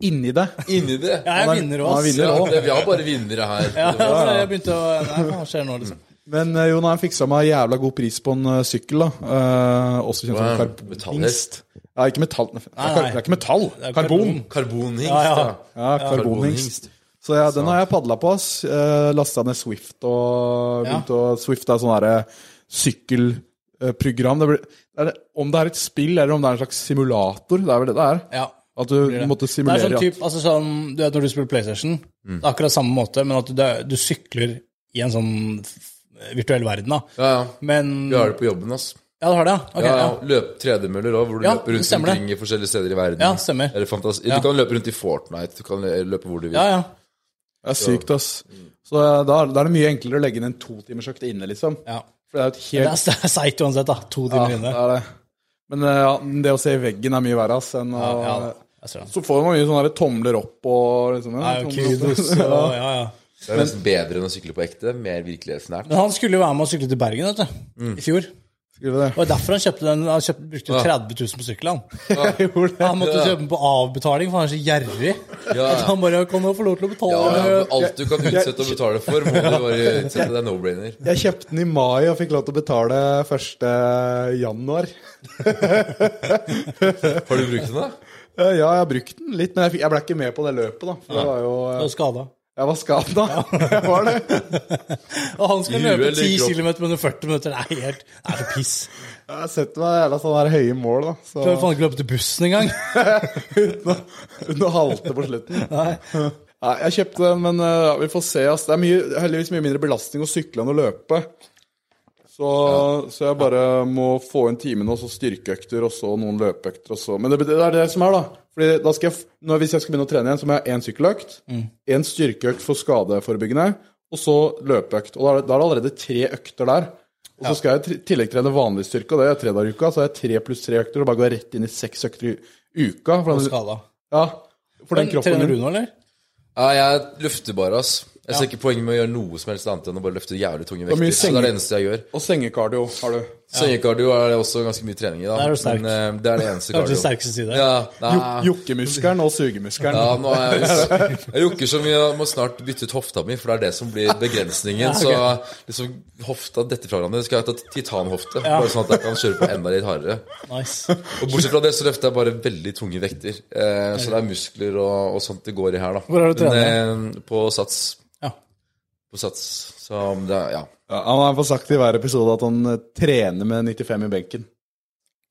inni det. Inni det? Ja, jeg er- vinner er òg, Ja, vi har bare vinnere her. Ja, altså, jeg begynte å Nei, hva skjer nå, liksom? Men eh, jo, når han fiksa meg jævla god pris på en uh, sykkel, da. Uh, også kjent som Wow, karbonhingst. metallhest. Ja, ikke metall. Nei, nei. Det er ikke metall. er Karbon. Karbonhingst, Ja, ja. Ja, karbonhingst. Så ja, den har jeg padla på. ass. Uh, Lasta ned Swift og Ja. å Swift er sånn derre sykkelprogram. Det det er, om det er et spill, eller om det er en slags simulator. Det er vel det det er. Ja. At du det. måtte Det er simulere sånn at- typ, altså sånn, Du vet når du spiller PlayStation, det er akkurat samme måte, men at du, du sykler i en sånn virtuell verden, da. Ja, ja. Men Vi har det på jobben, ass. Ja, du har det, ja? Okay, Ja, ja. ja. Løp tredemøller òg, hvor du Ja, løper rundt det. omkring i forskjellige steder i verden. Ja, stemmer. Eller Ja. Du kan løpe rundt i Fortnite, du kan løpe hvor du vil. ja, ja. Det er sykt, ass. Så eh, da, da er det mye enklere å legge inn en totimersøkt inne, liksom. ja. For det er jo et helt det er seigt uansett, da. To ja, timer det inne. er det. Men eh, ja, det å se i veggen er mye verre, ass. Enn å, Ja, ja. Så får man mye sånne tomler opp og liksom, Ja, ja, tomler opp. kudos og ja, ja. Det er nesten bedre enn å sykle på ekte. Mer virkelighetsnært. Men han skulle jo være med og sykle til Bergen, vet du. I fjor. Skriver det. Og derfor han kjøpte den. Han kjøpte, brukte ja. 30 000 på sykkelen. han. Jeg. Han måtte kjøpe den på avbetaling, for han er så gjerrig. At han bare kan få lov til å betale. ja, alt du kan utsette å betale for, må du bare utsette. Det er no-brainer. Jeg kjøpte den i mai og fikk lov til å betale 1. januar. Har du brukt den, da? Eh, Ja, jeg har brukt den litt, men jeg, ble ikke med på det løpet, da. For det var jo Det var skada. Jeg var skada. Jeg var det. Og han skal løpe huet 10 kropp? km på under 40 minutter. Det er helt Det er så piss. Jeg setter meg jævla sånne der høye mål, da. Så Klarer faen ikke å løpe til bussen engang. uten, å, uten å halte på slutten. Nei. Nei, jeg kjøpte den, men uh, vi får se. Ass. Det er mye, heldigvis mye mindre belastning å sykle enn å løpe. Så, så jeg bare må få inn timene, og så styrkeøkter, og så noen løpeøkter. Og så. Men det, det er det som er, da. Fordi da skal jeg, når, Hvis jeg skal begynne å trene igjen, så må jeg ha én sykkeløkt, én styrkeøkt for skadeforebyggende, og så løpeøkt. Og da er, det, da er det allerede tre økter der. Og så skal jeg i tillegg trene vanlig styrke, og det er tre dager i uka. Så er det tre pluss tre økter, og bare går rett inn i seks økter i uka. For den, Skada. ja, for den kroppen Trener du nå, eller? Ja, jeg lufter bare, ass. Jeg ser ikke poenget med å gjøre noe som helst annet enn å bare løfte jævlig tunge er vekter. Så det er det eneste jeg gjør. Og sengekardio har du. Sengekardio er det også ganske mye trening i, da. Det er jo sterk. Men uh, det er det eneste kardio. sterkeste side. Ja. Jokkemuskelen og sugemuskelen. Ja, nå er jeg, jeg jokker så mye, jeg må snart bytte ut hofta mi, for det er det som blir begrensningen. Så liksom hofta detter fra hverandre. Skal jeg ta titanhofte, bare sånn at jeg kan kjøre på enda litt hardere. Nice. Og bortsett fra det så løfter jeg bare veldig tunge vekter. Eh, så det er muskler og, og sånt det går i her, da. Hvor er du Men, eh, på sats. Ja. På sats. Så det ja. Ja, han har fått sagt i hver episode at han eh, trener med 95 i benken.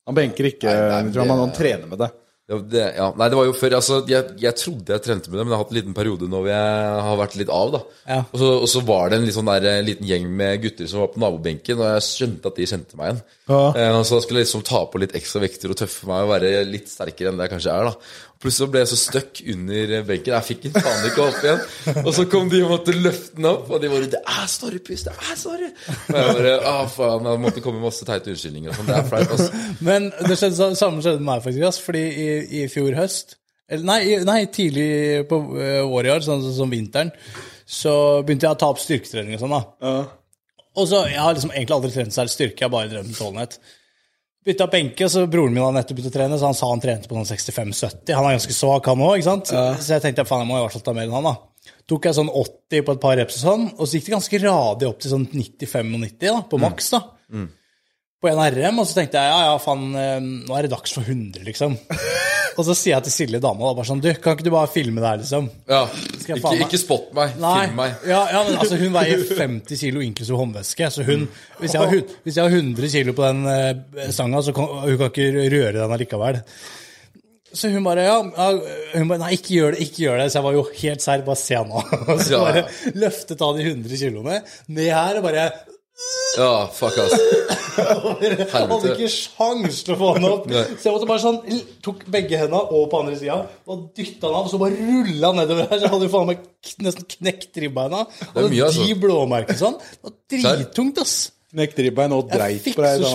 Han benker ikke, Nei, nei, han, han trener med det. Ja, det, ja. Nei, det var jo før altså, jeg, jeg trodde jeg trente med det, men jeg har hatt en liten periode nå hvor jeg har vært litt av. da Ja. og, så, og så var det en litt sånn der, liten gjeng med gutter som var på nabobenken, og jeg skjønte at de kjente meg igjen. Ja. Eh, så da skulle jeg liksom ta på litt ekstra vekter og tøffe meg og være litt sterkere enn det jeg kanskje er. da Plutselig så ble jeg så støkk under benken. Jeg fikk den faen ikke opp igjen. Og så kom de og måtte løfte den opp, og de bare 'Det er sorry, Pus! Det er sorry!' Og jeg bare Å, faen. Jeg måtte komme med masse teite unnskyldninger og sånn. Det er flaut, altså. Men det skjedde, så- samme skjedde med meg, faktisk. ass, Fordi i, i fjor høst eller nei, nei, tidlig på uh, året i år, sånn som som vinteren, så begynte jeg å ta opp styrketrening og sånn. da. Og så, Jeg har liksom egentlig aldri trent særlig styrke, jeg har bare drevet med. Bytta benke, så broren min hadde nettopp begynt å trene, så han sa han trente på noen 65-70. Han er ganske svak, han òg, ikke sant? Så jeg tenkte faen, jeg må i hvert fall ta mer enn han, da. Tok jeg sånn 80 på et par reps og sånn, og så gikk det ganske radig opp til sånn 95-90 da, på maks, da. På en RM, og så tenkte jeg ja, ja, faen, eh, nå er det dags for 100, liksom. og så sier jeg til Silje, dama, da, bare sånn, du, kan ikke du bare filme det her, liksom? Ja. Ikke, ikke spott meg. Nei. Film meg. Ja, ja, men altså, hun veier 50 kilo inklusiv håndveske. Så hun, hvis, jeg har, hvis jeg har 100 kilo på den eh, stanga, så kan hun kan ikke røre den allikevel. Så hun bare ja, hun bare, Nei, ikke gjør det, ikke gjør det. Så jeg var jo helt serr, bare se nå. Så Ja. bare løftet av de 100 kiloene ned her og bare Ja, fuck, ass. Hadde ikke sjans til å få den opp. Så jeg måtte bare sånn tok begge hendene og på andre sida og dytta den av, og så bare rulla nedover her. Så hadde jo faen meg nesten knekt ribbeina. Og mye, altså. de blåmerkene sånn. Det var drittungt, ass. Knekt ribbein og dreit på deg.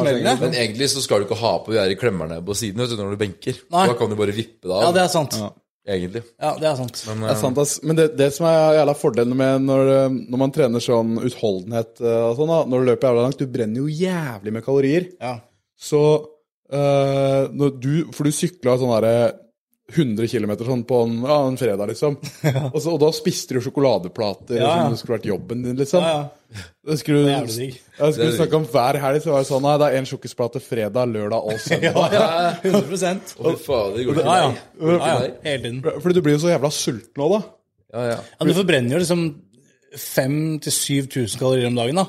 Men egentlig så skal du ikke ha på de der klemmerne på siden vet du, når du benker. Nei. Da kan du bare vippe det av. Ja, det er sant. Egentlig. Ja, det er sant. Men, Det er sant, ass. Men det, det som er jævla fordelen med når, eh, når man trener sånn utholdenhet eh, og sånn, da, når du løper jævla langt, du brenner jo jævlig med kalorier. Ja. Så eh, når du For du sykla sånn derre 100 km sånn på en, ja, en fredag, liksom. Og, så, og da spiste du sjokoladeplater Ja, ja. som det skulle vært jobben din, liksom. Ja, ja. Det skulle, Det er ja, det skulle Det er du snakke om hver helg, så var det sånn Nei, det er én sjokkisplate fredag, lørdag og søndag. Ja, ja, 100 Å, fy fader, det går ikke Ja, ja. ja, ja. Hele tiden. Fordi du blir jo så jævla sulten òg, da. Ja, ja. Ja, du forbrenner jo liksom 5000-7000 kalorier om dagen, da.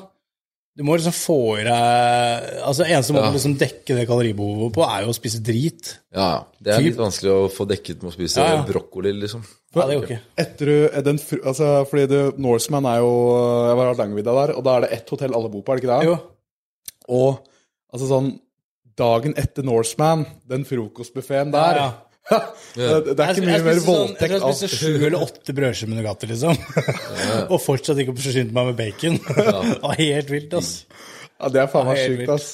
Du må liksom få i deg Altså, eneste måten Ja. å liksom dekke det kaloribehovet på, er jo å spise drit. ja, ja. Det er Typ. litt vanskelig å få dekket med å spise Ja, ja. brokkoli, liksom. Ja, det er ikke. Etter du, er den, altså, fordi du, Norseman er jo Jeg var langvidda der, og da er det ett hotell alle bor på, er det ikke det? Jo. Og altså sånn Dagen etter Norseman, den frokostbuffeen der Ja, det, det er ikke mye mer sånn, jeg voldtekt jeg spiste sju eller åtte brødskiver med Nugatti, liksom. og fortsatt ikke forsynt meg med bacon. det var helt vilt, ass. Ja, det er faen meg sjukt, ass.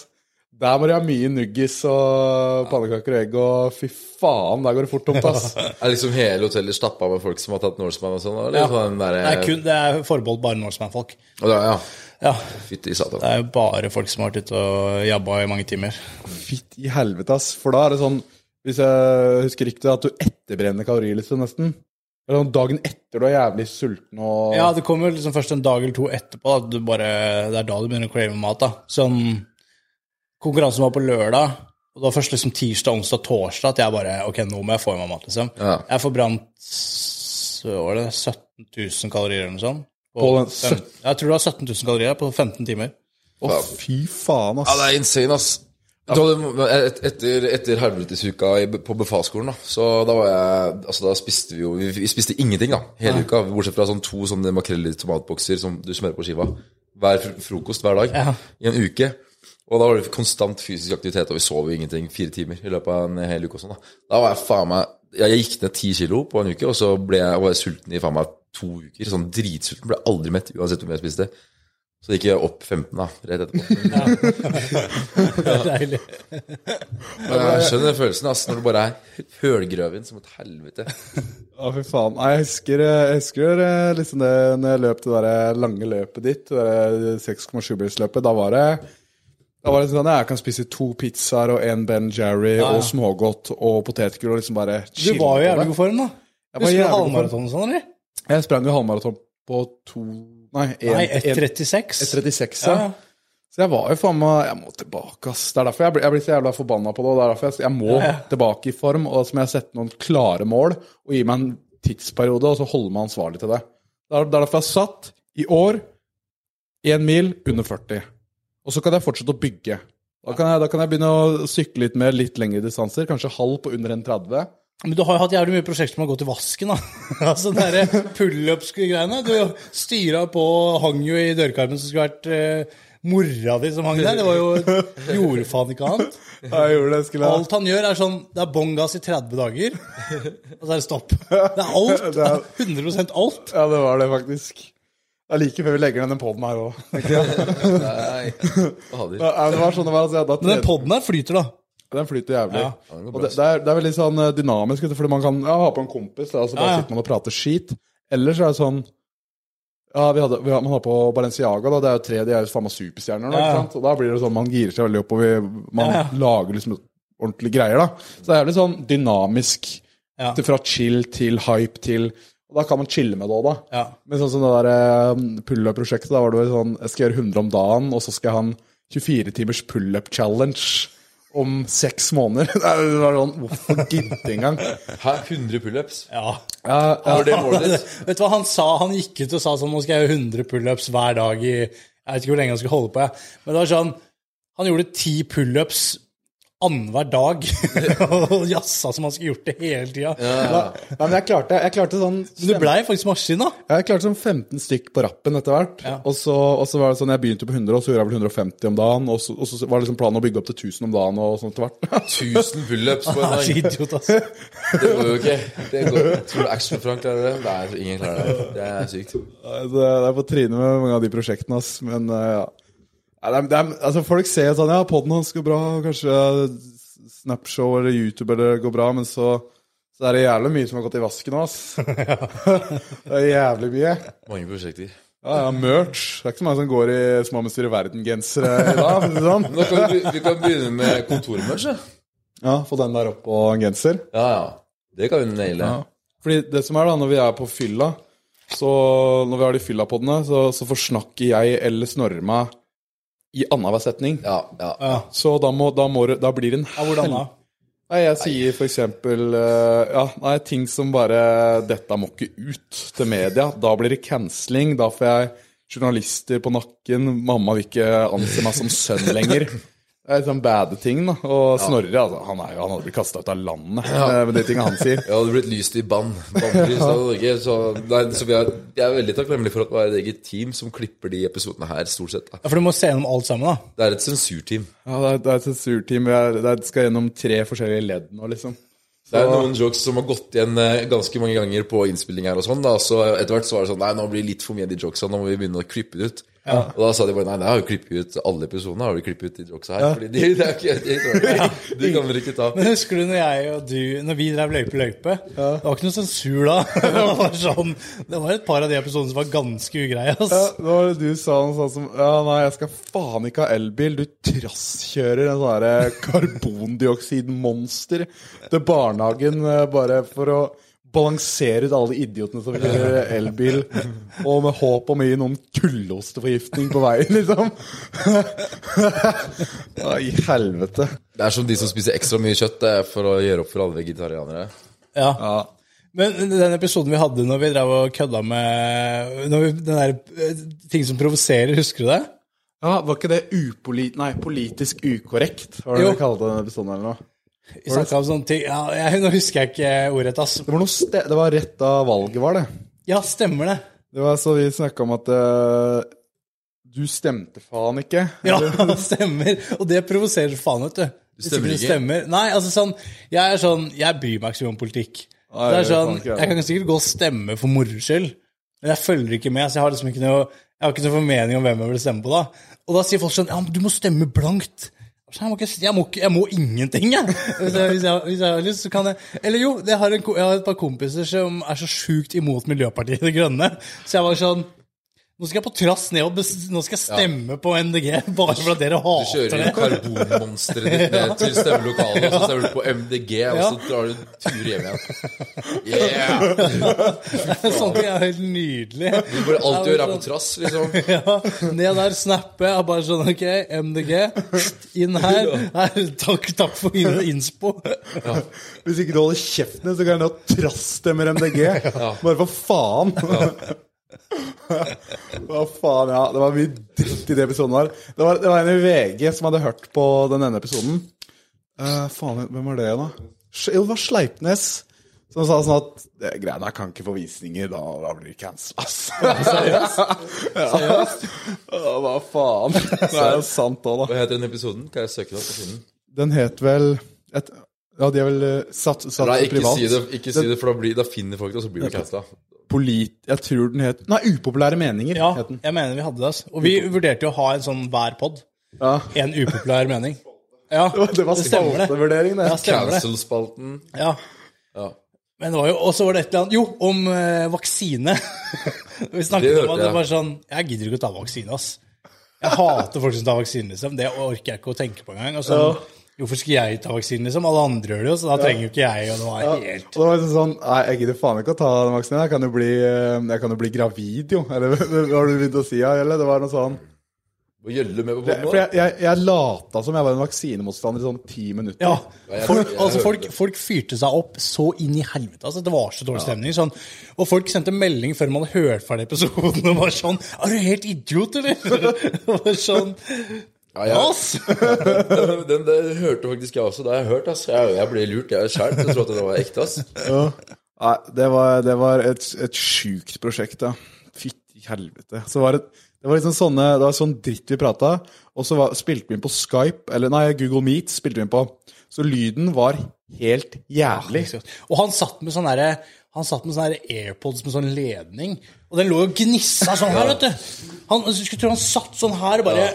Der må de ha mye nuggis og pannekaker og egg, og fy faen, der går det fort tomt, ass. Er liksom hele hotellet stappa med folk som har tatt Norseman og sånn? Ja. sånn der, Det er, kun, det er forbeholdt bare Norseman-folk. Ja. Ja, Fytti satan. det er jo bare folk som har vært ute og jabba i mange timer. Fytti i helvete, ass. For da er det sånn, hvis jeg husker riktig, at du etterbrenner kalorier, liksom, nesten. Eller sånn dagen etter du er jævlig sulten og Ja, det kommer liksom først en dag eller to etterpå. At du bare, det er da du begynner å crave mat. da. Sånn, Konkurransen var på lørdag, og det var først liksom tirsdag, onsdag, torsdag at jeg bare Ok, nå må jeg få i meg mat, liksom. Ja. Jeg forbrant så var det 17 000 kalorier eller noe sånt. På den 17, Jeg tror det var 17 000 kalorier på 15 timer. Å, fy faen, ass. Ja, det er insane, ass. Et, etter etter helvetesuka på befalsskolen, da, så da var jeg Altså, da spiste vi jo Vi, vi spiste ingenting, da, hele uka. Bortsett fra sånn to sånne makrell i tomatbokser som du smører på skiva. Hver frokost hver dag. Ja. I en uke. Og da var det konstant fysisk aktivitet, og vi sov jo ingenting fire timer i løpet av en hel uke. og sånn Da Da var jeg faen meg jeg gikk ned ti kilo på en uke, og så ble jeg, var jeg sulten i faen meg to uker. Sånn dritsulten. Ble aldri mett uansett hvor mye jeg spiste. Så gikk jeg opp 15 da, rett etterpå. Det er deilig. Jeg skjønner den følelsen ass, når du bare er hølgrøven som et helvete. Å, fy faen. Jeg husker, jeg husker eh, liksom det når jeg løp det der lange løpet ditt, det 6,7-bilsløpet. Da var det da var det sånn at jeg kan spise to pizzaer og en Ben Jerry ja. og smågodt og potetgull og liksom bare Du var jo i jævlig god form, da. Jeg Husker du halvmaraton og sånn, eller? Jeg sprang jo halvmaraton på to Nei, Nei, 1,36. 1,36. 1,36, Ja, ja. ja. Så jeg var jo faen meg Jeg må tilbake, ass. Det er derfor jeg blir, jeg blir så jævla forbanna på det. Og det er derfor jeg, jeg må Ja, ja. tilbake i form, og så må jeg sette noen klare mål og gi meg en tidsperiode, og så holde meg ansvarlig til det. Det er, det er derfor jeg har satt i år én mil under 40. Og så kan jeg fortsette å bygge. Da kan jeg, da kan jeg begynne å sykle litt mer, litt lengre distanser. Kanskje halv på under 1,30. Men du har jo hatt jævlig mye prosjekter som har gått i vasken, da. altså den pullups-greiene. Du styra på hang jo i dørkarmen som skulle vært eh, mora di som hang der. Det var jo Gjorde faen ikke annet. Jeg gjorde det, skulle jeg. Alt han gjør, er sånn Det er bånn gass i 30 dager, og så er det stopp. Det er alt. Det er 100 alt. Ja, det var det faktisk. Det er like før vi legger ned den poden her òg. Nei, fader. Det var sånn det var. Altså, jeg, da, Men den poden her flyter, da. Den flyter jævlig. Ja. Og det, det, er, det er veldig sånn eh, dynamisk, fordi man kan ja, ha på en kompis, og så bare Ja, ja. sitter man og prater skit. Eller så er det sånn Ja, vi hadde, vi, hadde, man har på Balenciaga, da. Det er jo tre, de er jo faen meg superstjerner ja. Og da blir det sånn, man girer seg veldig opp, og vi, man Ja, ja. lager liksom ordentlige greier, da. Så det er jævlig sånn dynamisk. Ja. Til- Fra chill til hype til Og da kan man chille med det òg, da. Ja. Men sånn som det der eh, pull-up-prosjektet, da var det vel sånn Jeg skal gjøre 100 om dagen, og så skal jeg ha en 24 timers pull-up-challenge om seks måneder. Det var sånn Hvorfor gidde engang? Hæ? 100 pullups? Ja. Ja, ja, Var det målet ditt? Vet du hva han sa? Han gikk ut og sa sånn Nå skal jeg gjøre 100 pullups hver dag i Jeg vet ikke hvor lenge han skulle holde på, jeg. Men det var sånn Han gjorde ti pullups annenhver dag. og jazza som han skulle gjort det hele tida. ja, men jeg klarte, jeg klarte sånn Du blei faktisk maskin, da. Jeg klarte sånn 15 stykk på rappen etter hvert. Ja. Og, så, og så var det sånn, jeg begynte på 100, og så gjorde jeg vel 150 om dagen. Og så, og så var det liksom planen å bygge opp til 1000 om dagen og sånn etter hvert. 1000 pullups på en Jeg dag. idiot, altså. Det går jo ikke. Det går. Tror du Action-Frank klarer det? Nei, ingen klarer det. Det er sykt. Det det er på trynet med mange av de prosjektene, ass. Men eh, ja. Nei, de, de, altså, folk ser sånn Ja, poden hans går bra, kanskje Snapshow eller YouTube eller går bra, men så, så er det jævlig mye som har gått i vasken nå, ass. det er jævlig mye. Mange prosjekter. Ja, ja, merch. Det er ikke så mange som går i Små mestyr i verden-gensere i dag. Sånn. Nå kan vi, vi kan begynne med kontormerch. ja. Ja, få den der opp og en genser. Ja, ja. Det kan vi naile. Ja. Fordi det som er da, når vi er på fylla, så når vi har de fyllapodene, så, så forsnakker jeg eller Snorre meg i annenhver setning. Ja, ja. Ja. Så da, må, da, må, da blir det en ja, hvordan da? Nei, jeg sier eksempel eh, Ja, nei, ting som bare Dette må ikke ut til media. Da blir det canceling. Da får jeg journalister på nakken. Mamma vil ikke anse meg som sønn lenger. Det er sånn bad ting, da. Og Snorre, altså, han, er jo, han hadde blitt kasta ut av landet med, med de tingene han sier. Det hadde blitt lyst i bann. Bannlyst av Norge. Så, nei, så vi er, jeg er veldig takknemlig for at det er et eget team som klipper de episodene her, stort sett. Da. Ja, For du må se gjennom alt sammen, da. Det er et sensurteam. Ja, det er, det er et sensurteam. Det skal gjennom tre forskjellige ledd nå, liksom. Det er noen jokes som har gått igjen eh, ganske mange ganger på innspilling her og sånn. da, Så etter hvert så var det sånn Nei, nå blir det litt for mye av de jokesa. Nå må vi begynne å klippe det ut. Og da sa de bare Nei, det har jo klippet ut alle episodene. Har vi klippet ut de jokesa her? Fordi de, det er ikke, de, de, de kan dere ikke ta. Men husker du når jeg og du Når vi drev løype løype? Det var ikke noe sensur da. Det var sånn Det var et par av de episodene som var ganske ugreie. Ja, da var det du sa noe sånt som Ja, nei, jeg skal faen ikke ha elbil. Du trasskjører en sånn karbondioksidmonster til barnehagen eh, bare for å balansere ut alle de idiotene som kjører elbil, og med håp om å gi noen kullosteforgiftning på veien, liksom. I helvete. Det er som de som spiser ekstra mye kjøtt det for å gjøre opp for alle vegetarianere. Ja. Ja. Men den episoden vi hadde når vi drev og kødda med når vi, Den der eh, ting som provoserer, husker du det? ja, var ikke det upolit... Nei, politisk ukorrekt, var det Jo. vi kalte den episoden, eller noe? Vi snakka om sånne ting ja, jeg, Nå husker jeg ikke ordet, ass. Det var, noe ste det var rett da valget var, det. Ja, stemmer det. Det var så vi snakka om at uh, du stemte faen ikke. Ja, det stemmer. Og det provoserer faen, vet du. Du stemmer ikke? Stemmer. Nei, altså sånn Jeg er sånn Jeg bryr meg ikke så mye om politikk. Nei, det er jeg sånn Jeg kan sikkert gå og stemme for moro skyld, men jeg følger ikke med. Så jeg har liksom ikke noe Jeg har ikke noe formening om hvem jeg vil stemme på da. Og da sier folk sånn Ja, men du må stemme blankt. Jeg må, ikke, jeg, må ikke, jeg må ingenting, jeg. Hvis jeg, hvis hvis har lyst, så kan jeg Eller jo, jeg har, en, har et par kompiser som er så sjukt imot Miljøpartiet De Grønne. Så jeg var sånn Nå skal jeg på trass ned og nå skal jeg stemme på MDG bare for at dere Du kjører jo karbonmonsteret ditt ned til stemmelokalet, og så stemmer du på MDG, og Ja. så drar du tur hjem igjen. Yeah! Sånne ting er helt nydelig. Du burde alltid gjøre deg på trass, liksom. Ja, ned der, snappe. Jeg bare sånn, ok, MDG, inn her. her takk, takk for inn- innspo. Hvis ikke du holder kjeften din, så kan du ha trassstemme MDG. Bare for faen. Hva faen, ja. Det var mye dritt i den episoden der. Det var, det var en i VG som hadde hørt på den ene episoden. Uh, faen, hvem var det, da? Jo, det var Sleipnes Som sa sånn at greiene her kan ikke få visninger, da, da blir det cancel, ass. Seriøst? Ja, hva faen? Det er jo sant òg, da. Hva heter den episoden? Kan jeg søke den opp og finne den? Den het vel et, Ja, de er vel eh, satt, satt Nei, ikke privat. si det, ikke si det for da, blir, da finner folk det, og så blir det casta. Polit... Jeg tror den het Nei, Upopulære meninger Ja, het den. jeg mener vi hadde det. Altså. Og vi vurderte jo å ha en sånn hver pod. Ja. En upopulær mening. Ja, Det var spaltevurdering, det. Ja. Cancel-spalten. Ja. Ja. Men det var jo, og så var det et eller annet Jo, om eh, vaksine. vi snakket Det hørte om at det var sånn Jeg gidder ikke å ta vaksine, ass. Jeg hater folk som tar vaksine, liksom. Det orker jeg ikke å tenke på engang. Og sånn, Hvorfor skal jeg ta vaksinen, liksom? Alle andre gjør det jo, så da trenger jo ikke jeg. Og det var helt Og det var liksom sånn Nei, jeg gidder faen ikke å ta den vaksinen. Jeg kan jo bli, eh, jeg kan jo bli gravid, jo. Eller hva har du begynt å si? Eller? Det var noe sånn gjølle med på For båten jeg, jeg, jeg lata som jeg var en vaksinemotstander i sånn ti minutter. Ja. Folk, altså folk, folk fyrte seg opp så inn i helvete. Altså, det var så dårlig stemning. Sånn. Og folk sendte melding før man hadde hørt ferdig episoden og var sånn Er du helt idiot, eller? Det var sånn Ja, ja. Ass! Den, den, den hørte faktisk jeg også. Det har jeg hørt, ass. Jeg, jeg ble lurt, jeg sjøl. Jeg trodde det var ekte, ass. Nei, det var, det var et, et sjukt prosjekt, da. Fytti helvete. Så var det, det var liksom sånne, det var sånn dritt vi prata, og så var, spilte vi inn på Skype, eller nei, Google Meet spilte vi inn på. Så lyden var helt jævlig. Og han satt med sånn derre han satt med sånne AirPods med sånn ledning, og den lå og gnissa sånn her, vet du. Han, jeg skulle tro han satt sånn her og bare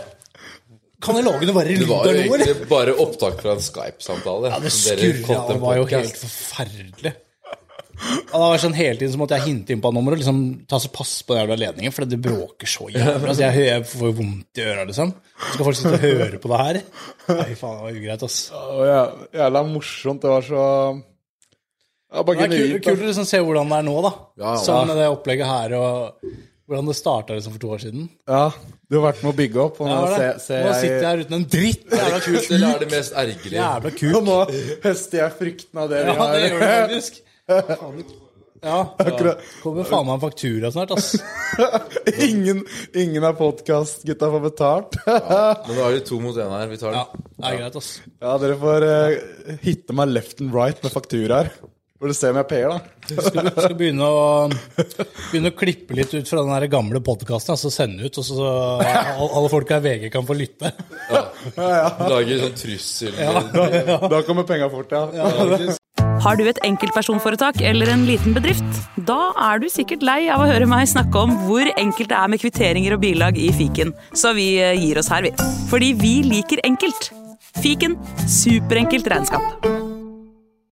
jeg lage noe verre Det lyd var jo Det var jo egentlig bare opptak fra en Skype-samtale. Ja, det som dere skurra. Det var jo helt forferdelig. Ja, det var sånn Hele tiden så måtte jeg hinte inn på nummeret og liksom ta så pass på den jævla ledningen, for det bråker så jævlig. Altså, jeg, jeg får vondt i øra, liksom. Så skal folk sitte og høre på det her? Nei, faen, det var ugreit, ass. Og ja, jævla morsomt. Det var så ja, bare Det er kult, kult å liksom se hvordan det er nå, da. Ja, ja. Sånn med det opplegget her, og hvordan det starta liksom for to år siden. Ja, du har vært med å bygge opp. Og Ja, nå, se, se, nå sitter jeg her uten en dritt. Er det kult. eller er det mest ergerlige? Jævla og kult. nå høster jeg frukten av det vi Ja, det gjør du faktisk. Ja, ja. Kommer faen meg en faktura snart, ass. ingen, ingen av podkastgutta får betalt. Men nå er det to mot én her. Vi tar Ja, det er greit, ass. Ja, dere får uh, hitte meg left and right med fakturaer. Får du se om jeg payer, da. Skal, skal begynne, å, begynne å klippe litt ut fra den der gamle podkasten, altså sende ut, og så alle, alle folka i VG kan få lytte. Lager sånn trussel Da kommer penga fort, ja. Har du et enkeltpersonforetak eller en liten bedrift? Da er du sikkert lei av å høre meg snakke om hvor enkelt det er med kvitteringer og bilag i fiken, så vi eh, gir oss her, vi. Fordi vi liker enkelt. Fiken superenkelt regnskap.